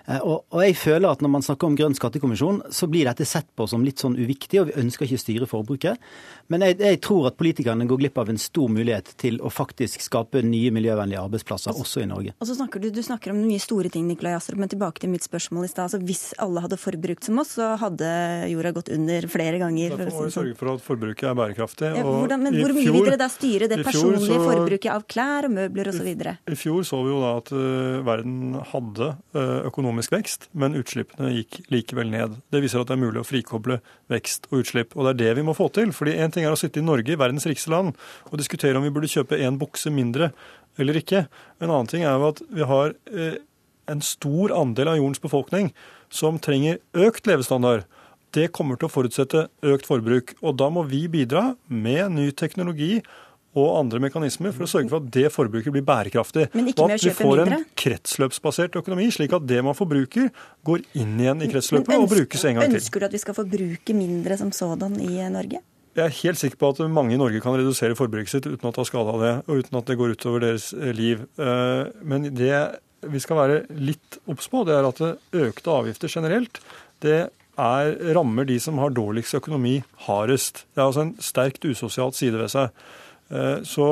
Eh, og, og, jeg føler at når man snakker om grønn skattekommisjon, så blir dette sett på som litt sånn uviktig, og vi ønsker ikke å styre forbruket. Men jeg, jeg, tror at politikerne går glipp av en stor mulighet til å faktisk skape nye miljøvennlige arbeidsplasser altså, også i Norge. Og så snakker du, du snakker om mye store ting, Nikolai Astrup, men tilbake til mitt spørsmål i stad. Altså, hvis alle hadde forbrukt som oss, så hadde jorda gått under flere ganger. Derfor må vi sørge for at forbruket er bærekraftig. Ja, hvordan, men hvor mye vil dere da styre det personlige så, forbruket av klær og møbler osv.? I, I fjor så vi jo da at uh, verden hadde uh, økonomisk vekst, men utslippene gikk likevel ned. Det viser at det er mulig å frikoble vekst og utslipp. Og det er det vi må få til. fordi en ting er å sitte i Norge, verdens rikeste land, og diskutere om vi burde kjøpe én bukse mindre eller ikke. En annen ting er jo at vi har eh, en stor andel av jordens befolkning som trenger økt levestandard. Det kommer til å forutsette økt forbruk. Og da må vi bidra med ny teknologi og andre mekanismer for å sørge for at det forbruket blir bærekraftig. Og at vi får en kretsløpsbasert økonomi, slik at det man forbruker, går inn igjen i kretsløpet ønsker, og brukes en gang til. Ønsker du at vi skal forbruke mindre som sådan i Norge? Jeg er helt sikker på at mange i Norge kan redusere forbruket sitt uten å ta skade av det, og uten at det går utover deres eh, liv. Eh, men det vi skal være litt obs på, det er at økte avgifter generelt, det er, rammer de som har dårligst økonomi, hardest. Det er altså en sterkt usosialt side ved seg. Eh, så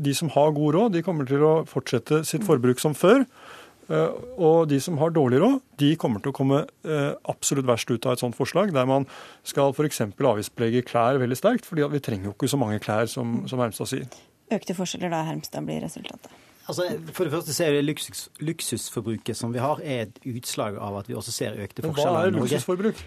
de som har god råd, de kommer til å fortsette sitt forbruk som før. Eh, og de som har dårlig råd, de kommer til å komme eh, absolutt verst ut av et sånt forslag, der man skal f.eks. avgiftsbelegge klær veldig sterkt, fordi vi trenger jo ikke så mange klær som, som Hermstad sier. Økte forskjeller da, Hermstad, blir resultatet? Altså, for det første ser vi luksus, Luksusforbruket som vi har, er et utslag av at vi også ser økte forskjeller i Norge. Men hva er luksusforbruk?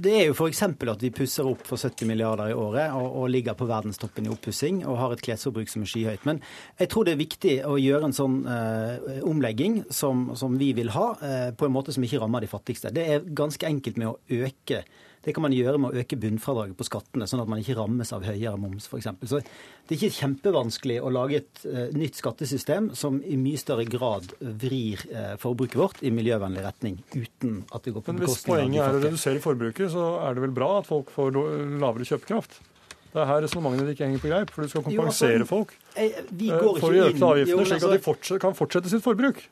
Det er jo f.eks. at vi pusser opp for 70 milliarder i året og, og ligger på verdenstoppen i oppussing og har et klesforbruk som er skyhøyt. Men jeg tror det er viktig å gjøre en sånn eh, omlegging som, som, vi vil ha, eh, på en måte som ikke rammer de fattigste. Det er ganske enkelt med å øke det kan man gjøre med å øke bunnfradraget på skattene, sånn at man ikke rammes av høyere moms f.eks. Så det er ikke kjempevanskelig å lage et uh, nytt skattesystem som i mye større grad vrir uh, forbruket vårt i miljøvennlig retning, uten at det går på bekostning av de. Hvis poenget er å redusere forbruket, så er det vel bra at folk får lavere kjøpekraft? Det er her resonnementene ikke henger på greip, for du skal kompensere jo, altså, folk jeg, for å øke avgiftene, slik at de fortsatt, kan fortsette sitt forbruk.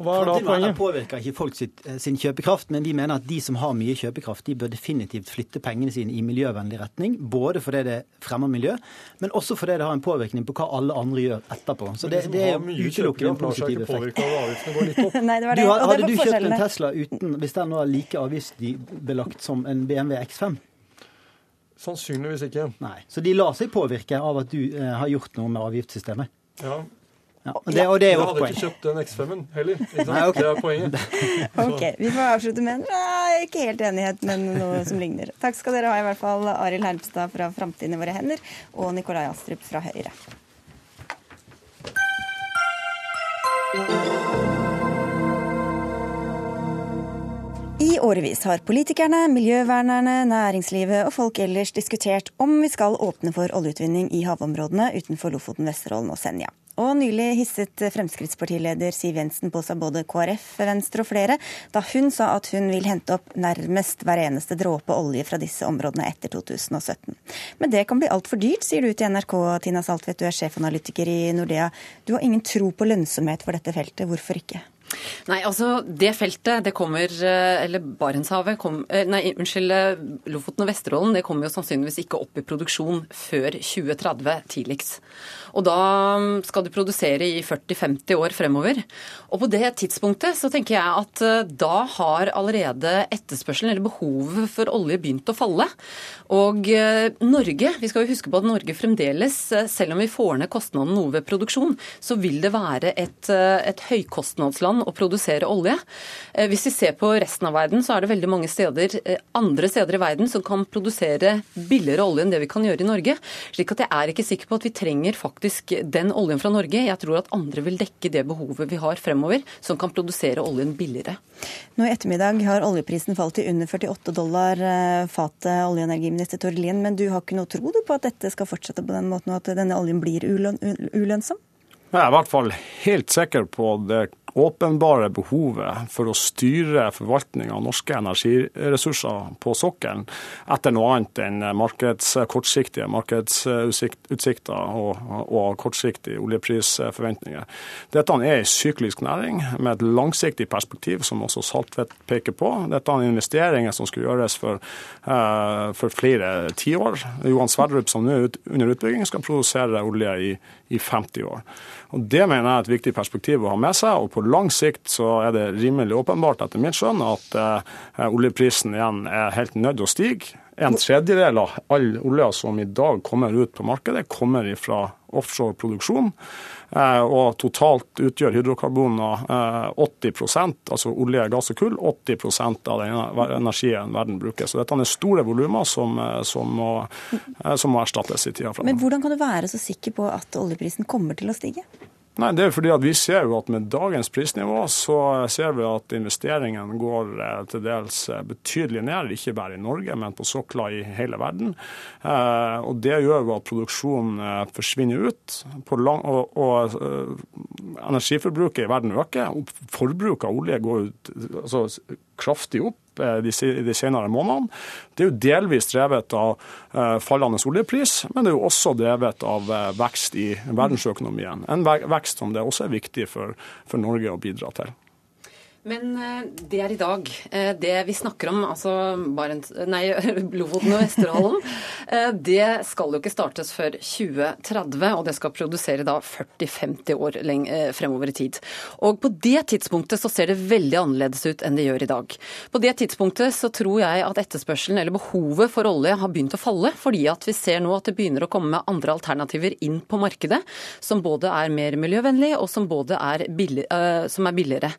Hva er da poenget? påvirker ikke folk sitt, eh, sin kjøpekraft, men vi mener at de som har mye kjøpekraft, de bør definitivt flytte pengene sine i miljøvennlig retning. Både fordi det fremmer miljø, men også fordi det har en påvirkning på hva alle andre gjør etterpå. Så det, det er utelukkende en positiv effekt. Nei, det var det. Du, hadde du kjøpt en Tesla uten, hvis den var like avgiftsbelagt som en BMW X5? Sannsynligvis ikke. Nei. Så de lar seg påvirke av at du eh, har gjort noe med avgiftssystemet? Ja, ja, og det, og det er vårt poeng. Jeg hadde ikke kjøpt den X5-en heller. Nei, okay. Det er poenget. ok, Vi får avslutte med en ikke helt enighet, men noe som ligner. Takk skal dere ha, i hvert fall Arild Hermstad fra Framtiden i våre hender og Nikolai Astrup fra Høyre. I årevis har politikerne, miljøvernerne, næringslivet og folk ellers diskutert om vi skal åpne for oljeutvinning i havområdene utenfor Lofoten, Vesterålen og Senja. Og nylig hisset Fremskrittspartileder Siv Jensen på seg både KrF, Venstre og flere da hun sa at hun vil hente opp nærmest hver eneste dråpe olje fra disse områdene etter 2017. Men det kan bli altfor dyrt, sier du til NRK, Tina Saltvedt, du er sjefanalytiker i Nordea. Du har ingen tro på lønnsomhet for dette feltet, hvorfor ikke? Nei, altså det feltet, det kommer eh, Eller Barentshavet kom, eh, Nei, unnskyld. Eh, Lofoten og Vesterålen det kommer jo sannsynligvis ikke opp i produksjon før 2030 tidligst. Og da skal du produsere i 40-50 år fremover. Og på det tidspunktet så tenker jeg at eh, da har allerede etterspørselen, eller behovet for olje, begynt å falle. Og eh, Norge, vi skal jo huske på at Norge fremdeles, eh, selv om vi får ned kostnaden noe ved produksjon, så vil det være et, et høykostnadsland å produsere olje. Hvis vi ser på resten av verden, så er det veldig mange steder, andre steder i verden som kan produsere billigere olje enn det vi kan gjøre i Norge. slik at jeg er ikke sikker på at vi trenger faktisk faktisk den oljen fra Norge. Jeg tror at andre vil dekke det behovet vi har fremover, som kan produsere oljen billigere. Nå i ettermiddag har oljeprisen falt til under 48 dollar eh, fatet, olje- og energiminister Tord Lien. Men du har ikke noe tro på at dette skal fortsette på den måten, og at denne oljen blir ulønnsom? Jeg er i hvert fall helt sikker på det åpenbare behovet for å styre forvaltninga av norske energiressurser på sokkelen etter noe annet enn markeds, kortsiktige markedsutsikter og, og kortsiktige oljeprisforventninger. Dette er en syklisk næring med et langsiktig perspektiv, som også Saltvedt peker på. Dette er investeringer som skulle gjøres for, uh, for flere tiår. Johan Sverdrup, som nå er under utbygging, skal produsere olje i, i 50 år. Og Det mener jeg er et viktig perspektiv å ha med seg. og På lang sikt så er det rimelig åpenbart etter mitt skjønn at eh, oljeprisen igjen er helt nødt til å stige. En tredjedel av all olja som i dag kommer ut på markedet, kommer fra offshore produksjon. Eh, og totalt utgjør hydrokarboner 80% eh, altså olje, gass og kull, 80% av den energien verden bruker. Så dette er store volumer som, som, må, som må erstattes i tida framover. Men hvordan kan du være så sikker på at oljeprisen kommer til å stige? Nei, det er fordi at Vi ser jo at med dagens prisnivå så ser vi at investeringene går eh, til dels eh, betydelig ned. Ikke bare i Norge, men på sokler i hele verden. Eh, og Det gjør jo at produksjonen forsvinner ut. Lang, og, og, Energiforbruket i verden øker. Forbruket av olje går ut, altså, kraftig opp. Eh, de, senere månedene. Det er jo delvis drevet av eh, fallende oljepris, men det er jo også drevet av eh, vekst i verdensøkonomien. En vekst som det også er viktig for, for Norge å bidra til. Men eh, det er i dag. Eh, det vi snakker om, altså Barents, nei, Lofoten og Vesterålen, eh, det skal jo ikke startes før 2030, og det skal produsere da 40-50 år fremover i tid. Og på det tidspunktet så ser det veldig annerledes ut enn det gjør i dag. På det tidspunktet så tror jeg at etterspørselen, eller behovet for olje, har begynt å falle, fordi at vi ser nå at det begynner å komme andre alternativer inn på markedet, som både er mer miljøvennlig og som både er, billig, som er billigere.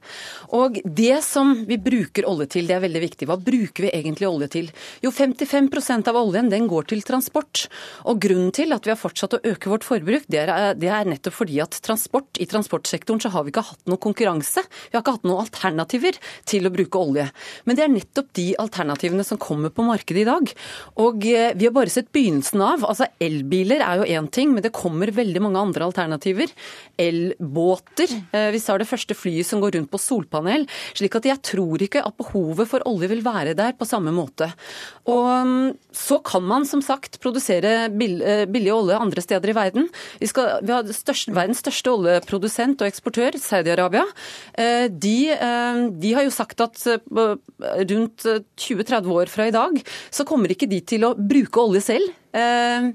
Og Og det som vi bruker olje til, det er veldig viktig. Hva bruker vi egentlig olje til? Jo, 55% av oljen den går til transport. Og grunnen til at vi har fortsatt å øke vårt forbruk, det er, det er nettopp fordi at transport, i transportsektoren så har vi ikke hatt noe konkurranse. Vi har ikke hatt noen alternativer til å bruke olje. Men det er nettopp de alternativene som kommer på markedet i dag. Og eh, vi har bare sett begynnelsen av. Altså Elbiler er jo én ting, men det kommer veldig mange andre alternativer. Elbåter. Eh, vi sa det første flyet som går rundt på solpanel. Slik at jeg tror ikke at behovet for olje vil være der på samme måte. Og mm, så kan man som sagt produsere eh, billig olje andre steder i verden. Vi, skal, vi har største, verdens største oljeprodusent og eksportør, Saudi-Arabia. Eh, de, de, har jo sagt at rundt 20-30 år fra i dag så kommer ikke de til å bruke olje selv. Eh,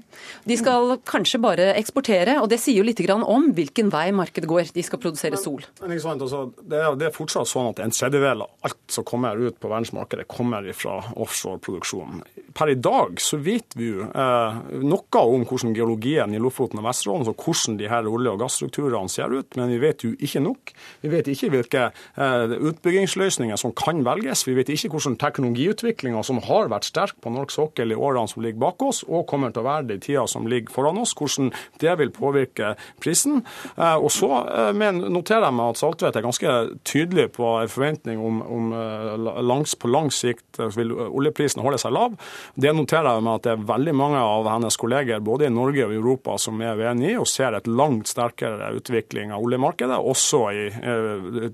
de skal kanskje bare eksportere, og det sier jo litt om hvilken vei markedet går. De skal produsere sol. Men, altså, det, det, er, fortsatt sånn at en tredjedel av alt som kommer ut på verdensmarkedet, kommer fra offshoreproduksjon. Per i dag så vet vi jo eh, noe om hvordan geologien i Lofoten og Vesterålen, så hvordan de her olje- og gasstrukturene ser ut, men vi vet jo ikke nok. Vi vet ikke hvilke eh, utbyggingsløsninger som kan velges. Vi vet ikke hvordan teknologiutviklinga som har vært sterk på norsk sokkel i årene som ligger bak oss, og kommer til å være det i tida som ligger foran oss, hvordan det vil påvirke prisen. Eh, og så eh, noterer jeg meg at Saltvedt er ganske tydelig på en forventning om, om eh, langs, på lang sikt vil oljeprisen holde seg lav. Det noterer jeg meg at det er veldig mange av hennes kolleger både i Norge og Europa som er uenig i, og ser et langt sterkere utvikling av oljemarkedet, også i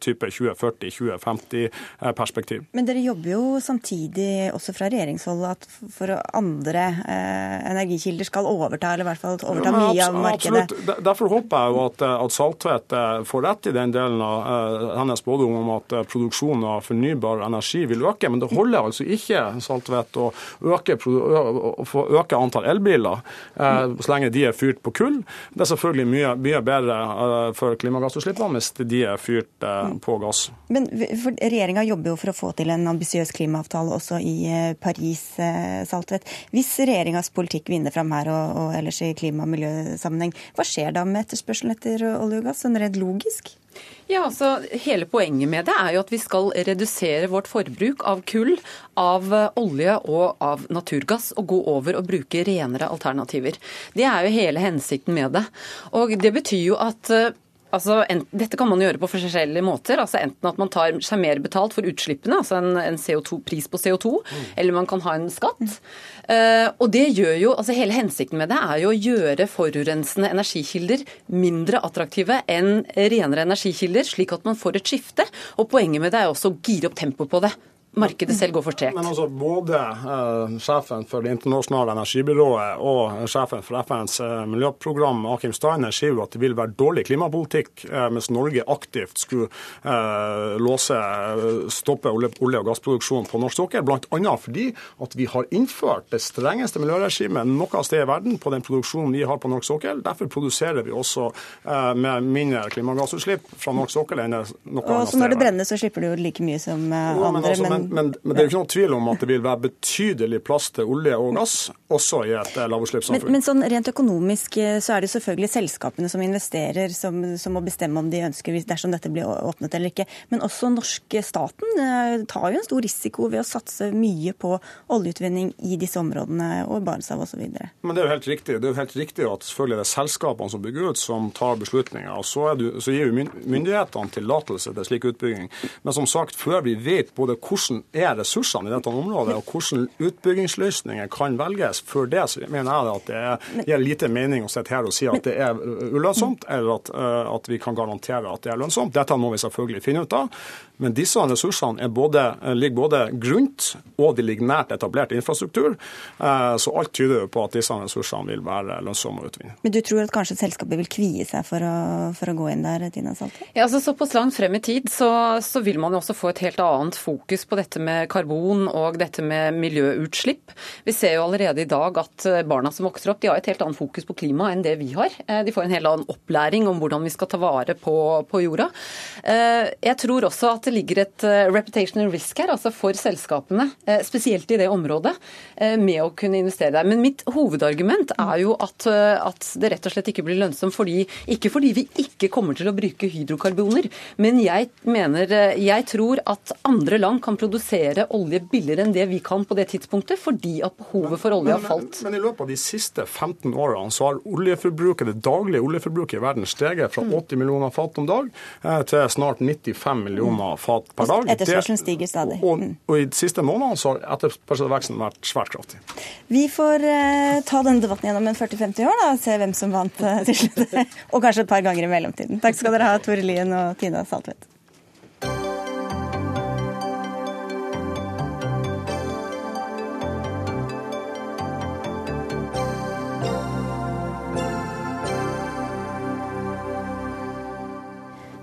type 2040-2050-perspektiv. Men dere jobber jo samtidig også fra regjeringshold at for andre energikilder skal overta, eller i hvert fall overta ja, mye av markedet. Absolutt. Derfor håper jeg jo at, at Saltvedt eh, får rett i den delen av eh, hennes spådom om at produksjonen av fornybar energi vil øke. Men det holder altså ikke Saltvedt å øke, å øke antall elbiler uh, så lenge de er fyrt på kull. Det er selvfølgelig mye, mye bedre for klimagassutslippene hvis de er fyrt på gass. Men Regjeringa jobber jo for å få til en ambisiøs klimaavtale også i Paris, Saltvedt. Hvis regjeringas politikk vinner fram her og, og ellers i klima- og miljøsammenheng. Hva skjer da med etterspørselen etter olje og gass, sånn redd logisk? Ja, altså Hele poenget med det er jo at vi skal redusere vårt forbruk av kull, av olje og av naturgass, og gå over og bruke renere alternativer. Det er jo hele hensikten med det. Og Det betyr jo at Altså, en, dette kan man gjøre på forskjellige måter. altså Enten at man tar seg mer betalt for utslippene, altså en, en CO2, pris på CO2, mm. eller man kan ha en skatt. Uh, og det gjør jo, altså Hele hensikten med det er jo å gjøre forurensende energikilder mindre attraktive enn renere energikilder, slik at man får et skifte. Og Poenget med det er også å gire opp tempoet på det markedet selv går for tregt. Men altså, Både uh, sjefen for Det internasjonale energibyrået og sjefen for FNs uh, miljøprogram, Akim Steiner, sier jo at det vil være dårlig klimapolitikk uh, mens Norge aktivt skulle låse, stoppe olje, olje- og gassproduksjon på norsk sokkel. Bl.a. fordi at vi har innført det strengeste miljøregimet noe sted i verden på den produksjonen vi har på norsk sokkel. Derfor produserer vi også med mindre klimagassutslipp fra norsk sokkel enn noe annet sted. Og Når det brenner, så slipper du jo like mye som andre. Ja, men, altså, men men, men, det er jo ikke noen tvil om at det vil være betydelig plass til olje og gass, også i et eh, lavutslippssamfunn. Men, men sånn rent økonomisk eh, så er det selvfølgelig selskapene som investerer, som, som, må bestemme om de ønsker dersom dette blir åpnet eller ikke. Men også norske staten eh, tar jo en stor risiko ved å satse mye på oljeutvinning i disse områdene og Barentshavet osv. Men det er jo helt riktig. Det er jo helt riktig at selvfølgelig det er selskapene som bygger ut, som tar beslutninger. og Så, det, så gir jo myndighetene tillatelse til slik utbygging. Men som sagt, før vi vet både hvordan hvordan er ressursene i dette området, og hvordan utbyggingsløsninger kan velges. For det så mener jeg at det gir lite mening å sitte her og si at det er ulønnsomt, eller at, eh, at vi kan garantere at det er lønnsomt. Dette må vi selvfølgelig finne ut av. Men disse ressursene både, ligger både grunt og de ligger nært etablert infrastruktur. Eh, så alt tyder på at disse ressursene vil være lønnsomme å utvinne. Men du tror at kanskje selskapet vil kvie seg for å, for å gå inn der, Tina Salte? Ja, altså Såpass langt frem i tid så, så vil man jo også få et helt annet fokus på dette dette med karbon og dette med miljøutslipp. Vi ser jo allerede i dag at barna som vokser opp, de har et helt annet fokus på klima enn det vi har. De får en helt annen opplæring om hvordan vi skal ta vare på, på jorda. Jeg tror også at det ligger et reputational risk her, altså for selskapene, spesielt i det området, med å kunne investere der. Men mitt hovedargument er jo at, at det rett og slett ikke blir lønnsomt fordi, ikke fordi vi ikke kommer til å bruke hydrokarboner, men jeg mener, jeg tror at andre land kan produsere olje billigere enn det vi kan på det tidspunktet, fordi at behovet for olje har falt. Men, men, men i løpet av de siste 15 årene så har oljeforbruket, det daglige oljeforbruket i verden steget fra 80 mm. millioner fat om dag eh, til snart 95 millioner fat per dag. Etterspørselen stiger stadig. Og, og, og, i de siste månedene så har etterspørselveksten vært svært kraftig. Vi får uh, ta denne debatten gjennom en 40-50 år da, og se hvem som vant uh, til slutt. og kanskje et par ganger i mellomtiden. Takk skal dere ha, Tore Lien og Tina Saltvedt.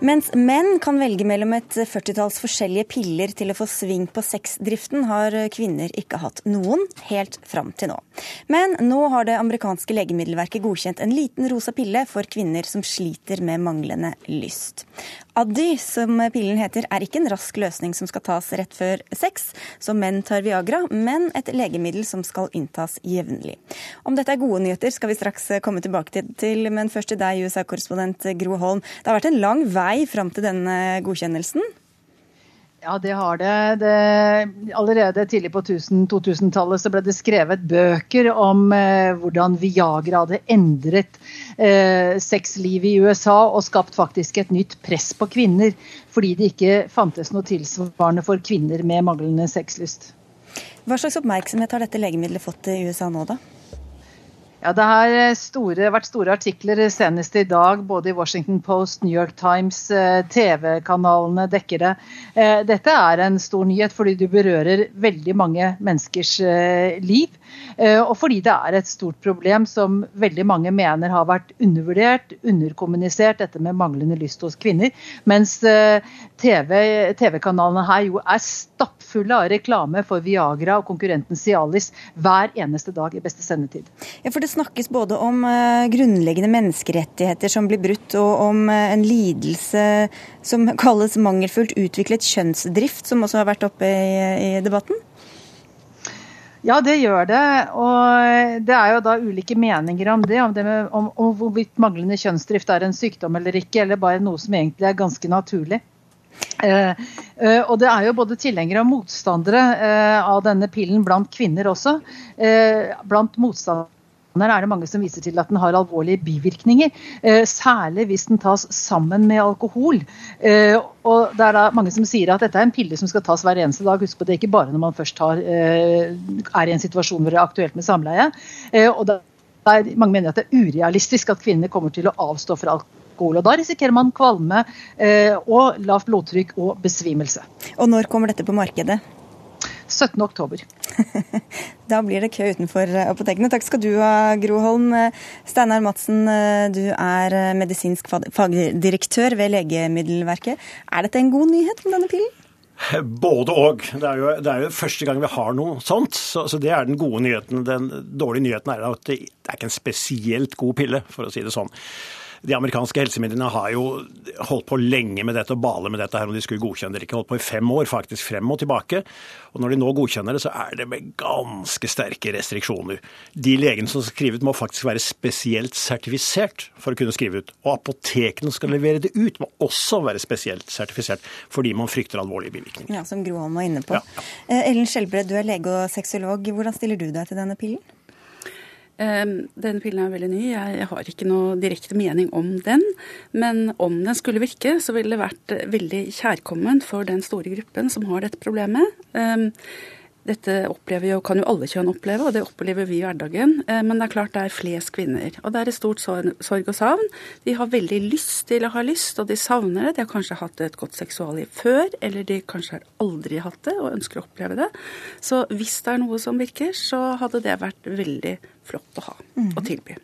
Mens menn kan velge mellom et førtitalls forskjellige piller til å få sving på sexdriften, har kvinner ikke hatt noen, helt fram til nå. Men nå har det amerikanske legemiddelverket godkjent en liten rosa pille for kvinner som sliter med manglende lyst. Addy, som pillen heter, er ikke en rask løsning som skal tas rett før sex, som menn tar Viagra, men et legemiddel som skal inntas jevnlig. Om dette er gode nyheter, skal vi straks komme tilbake til, men først til deg, USA-korrespondent Gro Holm. Det har vært en lang vei fram til denne godkjennelsen? Ja, det har det. det allerede tidlig på 2000-tallet så ble det skrevet bøker om eh, hvordan Viagra hadde endret eh, sexlivet i USA og skapt faktisk et nytt press på kvinner, fordi det ikke fantes noe tilsvarende for kvinner med manglende sexlyst. Hva slags oppmerksomhet har dette legemiddelet fått i USA nå, da? Ja, Det har eh, store, vært store artikler senest i dag, både i Washington Post, New York Times, eh, TV-kanalene dekker det. Eh, dette er en stor nyhet fordi du berører veldig mange menneskers liv. Og fordi det er et stort problem som veldig mange mener har vært undervurdert, underkommunisert, dette med manglende lyst hos kvinner. Mens TV-kanalene TV her jo er stappfulle av reklame for Viagra og konkurrenten Cialis hver eneste dag i beste sendetid. Ja, for det snakkes både om uh, grunnleggende menneskerettigheter som blir brutt, og om en lidelse som kalles mangelfullt utviklet kjønnsdrift, som også har vært oppe i, i debatten? Ja, det gjør det. Og det er jo da ulike meninger om det. Om, det med, om, om hvorvidt manglende kjønnsdrift er en sykdom eller ikke, eller bare noe som egentlig er ganske naturlig. Eh, eh, og det er jo både tilhengere og motstandere eh, av denne pillen blant kvinner også. Eh, blant motstandere er det mange som viser til at den har alvorlige bivirkninger. Eh, særlig hvis den tas sammen med alkohol. Eh, og det er da mange som sier at dette er en pille som skal tas hver eneste dag. Husk på det, ikke bare når man først har, eh, er i en situasjon hvor det er aktuelt med samleie. og det er, mange mener at det er urealistisk at kvinner kommer til å avstå fra alkohol. Og Da risikerer man kvalme og lavt blodtrykk og besvimelse. Og når kommer dette på markedet? 17. oktober. da blir det kø utenfor apotekene. Takk skal du ha, Gro Holm. Steinar Madsen, du er medisinsk fagdirektør ved Legemiddelverket. Er dette en god nyhet med denne pillen? Både og. Det er, jo, det er jo første gang vi har noe sånt. Så, så, det er den gode nyheten. Den dårlige nyheten er at det, det er ikke en spesielt god pille, for å si det sånn de amerikanske helsemyndighetene har jo holdt på lenge med dette og bale med dette her om de skulle godkjenne det ikke. Holdt på i fem år, faktisk frem og tilbake. Og når de nå godkjenner det, så er det med ganske sterke restriksjoner. De legene som skal skrive ut, må faktisk være spesielt sertifisert for å kunne skrive ut. Og apotekene som skal levere det ut, må også være spesielt sertifisert fordi man frykter alvorlige bivirkninger. Ja, Som Groholm var inne på. Ja. Eh, Ellen Skjelbred, du er lege og sexolog. Hvordan stiller du deg til denne pillen? Denne pillen er veldig ny. Jeg har ikke noe direkte mening om den. Men om den skulle virke, så ville det vært veldig kjærkomment for den store gruppen som har dette problemet. Dette opplever jo, kan jo alle kjønn oppleve, og det opplever vi i hverdagen. Eh, men det er klart det er flest kvinner. Og det er et stort sorg og savn. De har veldig lyst til å ha lyst, og de savner det. De har kanskje hatt et godt seksualliv før, eller de kanskje har aldri hatt det og ønsker å oppleve det. Så hvis det er noe som virker, så hadde det vært veldig flott å ha og mhm. tilby.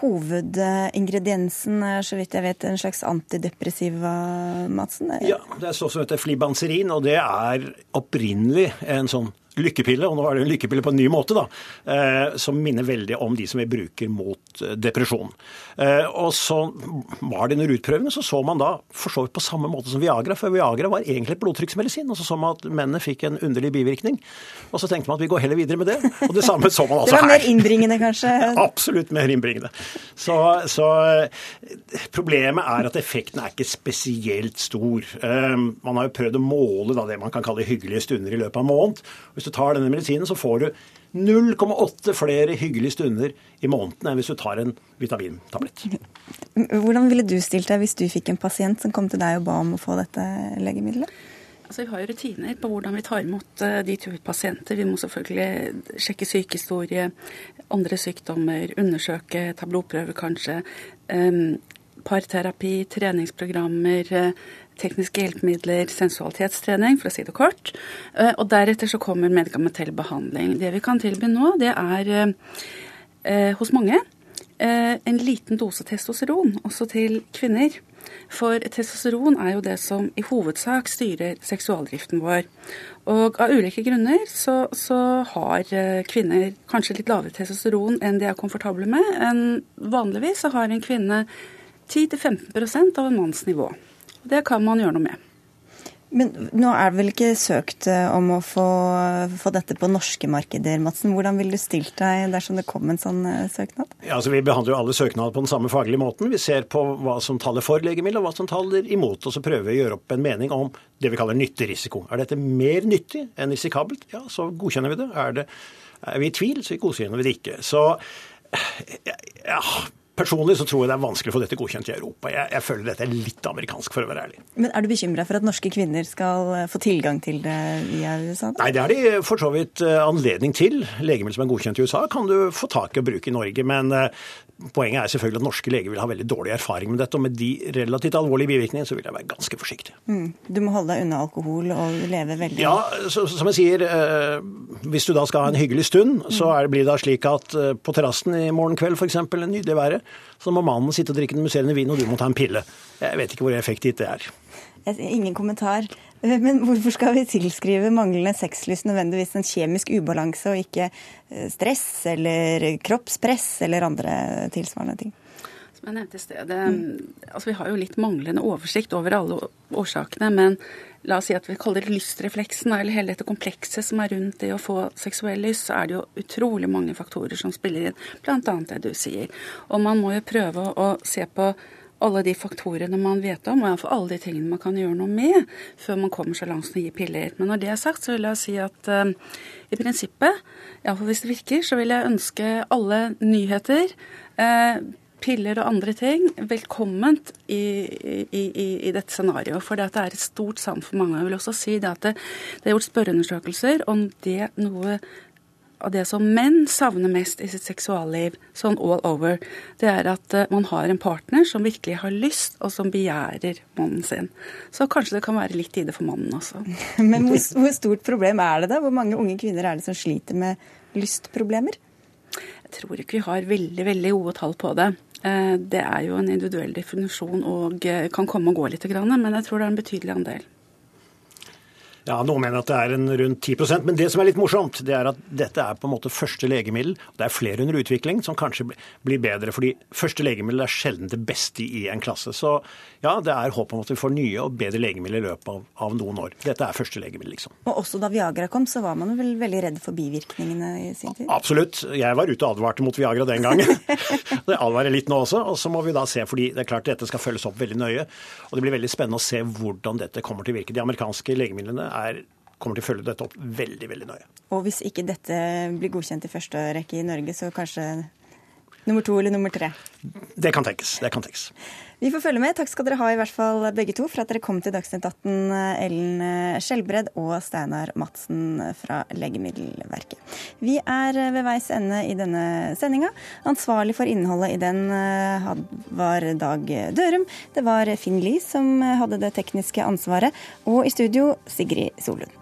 hovedingrediensen er så vidt jeg vet en slags antidepressiva, Madsen? Ja, det er stoff som heter flibanserin, og det er opprinnelig en sånn lykkepille, og nå er det en lykkepille på en ny måte, da, eh, som minner veldig om de som vi bruker mot eh, depresjon. Eh, og så var det under utprøvene, så så man da for så vidt på samme måte som Viagra, for Viagra var egentlig et blodtrykksmedisin, og så så man at mennene fikk en underlig bivirkning. Og så tenkte man at vi går heller videre med det, og det samme så man altså her. Det var mer innbringende, kanskje? Absolutt mer innbringende. Så, så, problemet er at effekten er ikke spesielt stor. Man har jo prøvd å måle da, det man kan kalle hyggelige stunder i løpet av en måned. Hvis du tar denne medisinen, så får du 0,8 flere hyggelige stunder i måneden enn hvis du tar en vitamintablett. Hvordan ville du stilt deg hvis du fikk en pasient som kom til deg og ba om å få dette legemiddelet? Altså, vi har jo rutiner på hvordan vi tar imot uh, de pasienter. Vi må selvfølgelig sjekke sykehistorie, andre sykdommer, undersøke, ta blodprøver kanskje. Um, parterapi, treningsprogrammer, uh, tekniske hjelpemidler, sensualitetstrening, for å si det kort. Uh, og deretter så kommer medikamentell behandling. Det vi kan tilby nå, det er hos mange en liten dose testosteron, også til kvinner. For testosteron er jo det som i hovedsak styrer seksualdriften vår. Og av ulike grunner så, så har kvinner kanskje litt lavere testosteron enn de er komfortable med. enn vanligvis så har en kvinne 10-15% av en manns nivå. Det kan man gjøre noe med. Men nå er det vel ikke søkt eh, om å få, få, dette på norske markeder, Madsen. Hvordan ville du stilt deg dersom det kom en sånn eh, søknad? Ja, altså Vi behandler jo alle søknader på den samme faglige måten. Vi ser på hva som taler for legemiddel og hva som taler imot. Og så prøver vi å gjøre opp en mening om det vi kaller nytterisiko. Er dette mer nyttig enn risikabelt? Ja, så godkjenner vi det. Er, det, er vi i tvil, så godkjenner vi det ikke. Så ja, Personlig så tror jeg det er vanskelig å få dette godkjent i Europa. Jeg, jeg, føler dette er litt amerikansk, for å være ærlig. Men Er du bekymra for at norske kvinner skal eh, få tilgang til det i USA? Nei, det har de for så vidt eh, anledning til. Legemiddel som er godkjent i USA kan du få tak i å bruke i Norge. Men eh, poenget er selvfølgelig at norske leger vil ha veldig dårlig erfaring med dette. Og med de relativt alvorlige bivirkningene så vil jeg være ganske forsiktig. Mm. Du må holde deg unna alkohol og leve veldig Ja, så, som jeg sier, hvis du da skal ha en hyggelig stund, så er, blir det da slik at på terrassen i morgen kveld f.eks., nydelig været, så må mannen sitte og drikke den musserende vin, og du må ta en pille. Jeg vet ikke hvor effektivt det er. Ingen kommentar. Men hvorfor skal vi tilskrive manglende sexlyst nødvendigvis en kjemisk ubalanse, og ikke stress eller kroppspress eller andre tilsvarende ting? Som jeg nevnte i sted, altså Vi har jo litt manglende oversikt over alle årsakene. Men la oss si at vi kaller det lystrefleksen, eller hele dette komplekset som er rundt det å få seksuell lyst, så er det jo utrolig mange faktorer som spiller inn. Bl.a. det du sier. Og man må jo prøve å se på alle de faktorene man vet om, og iallfall alle de tingene man kan gjøre noe med, før man kommer så langt som å gi piller. Men når det er sagt, så vil jeg si at uh, i prinsippet, iallfall hvis det virker, så vil jeg ønske alle nyheter uh, piller og andre ting velkomment i, i, i, i dette scenarioet. For det er et stort savn for mange. Jeg vil også si det at det, det er gjort spørreundersøkelser om det noe av det som menn savner mest i sitt seksualliv, sånn all over, det er at eh, man har en partner som virkelig har lyst, og som begjærer mannen sin. Så kanskje det kan være litt i det for mannen også. Men hvor, hvor stort problem er det da? Hvor mange unge kvinner er det som sliter med lystproblemer? Jeg tror ikke vi har veldig, veldig gode tall på det. Eh, det er jo en individuell definisjon og eh, kan komme og gå litt, men jeg tror det er en betydelig andel. Ja, Noen mener at det er en rundt 10% Men det som er litt morsomt, det er at dette er på en måte første legemiddel. Det er flere under utvikling som kanskje blir bedre, fordi første legemiddel er sjelden det beste i en klasse. Så ja, det er håp om at vi får nye og bedre legemidler i løpet av, av, noen år. Dette er første legemiddel, liksom. Og også da Viagra kom, så var man vel veldig redd for bivirkningene i sin tid? Absolutt. Jeg var ute og advarte mot Viagra den gangen. det advarer litt nå også. Og så må vi da se, fordi det er klart dette skal følges opp veldig nøye. Og det blir veldig spennende å se hvordan dette kommer til å virke. De amerikanske legemidlene er, kommer til å følge dette opp veldig veldig nøye. Og hvis ikke dette blir godkjent i første rekke i Norge, så kanskje nummer to eller nummer tre? Det kan tenkes. Det kan tenkes. Vi får følge med. Takk skal dere ha i hvert fall begge to for at dere kom til Dagsnytt 18, Ellen Skjelbred og Steinar Madsen fra Legemiddelverket. Vi er ved veis ende i denne sendinga. Ansvarlig for innholdet i den eh, var Dag Dørum. Det var Finn Lie som hadde det tekniske ansvaret. Og i studio Sigrid Solund.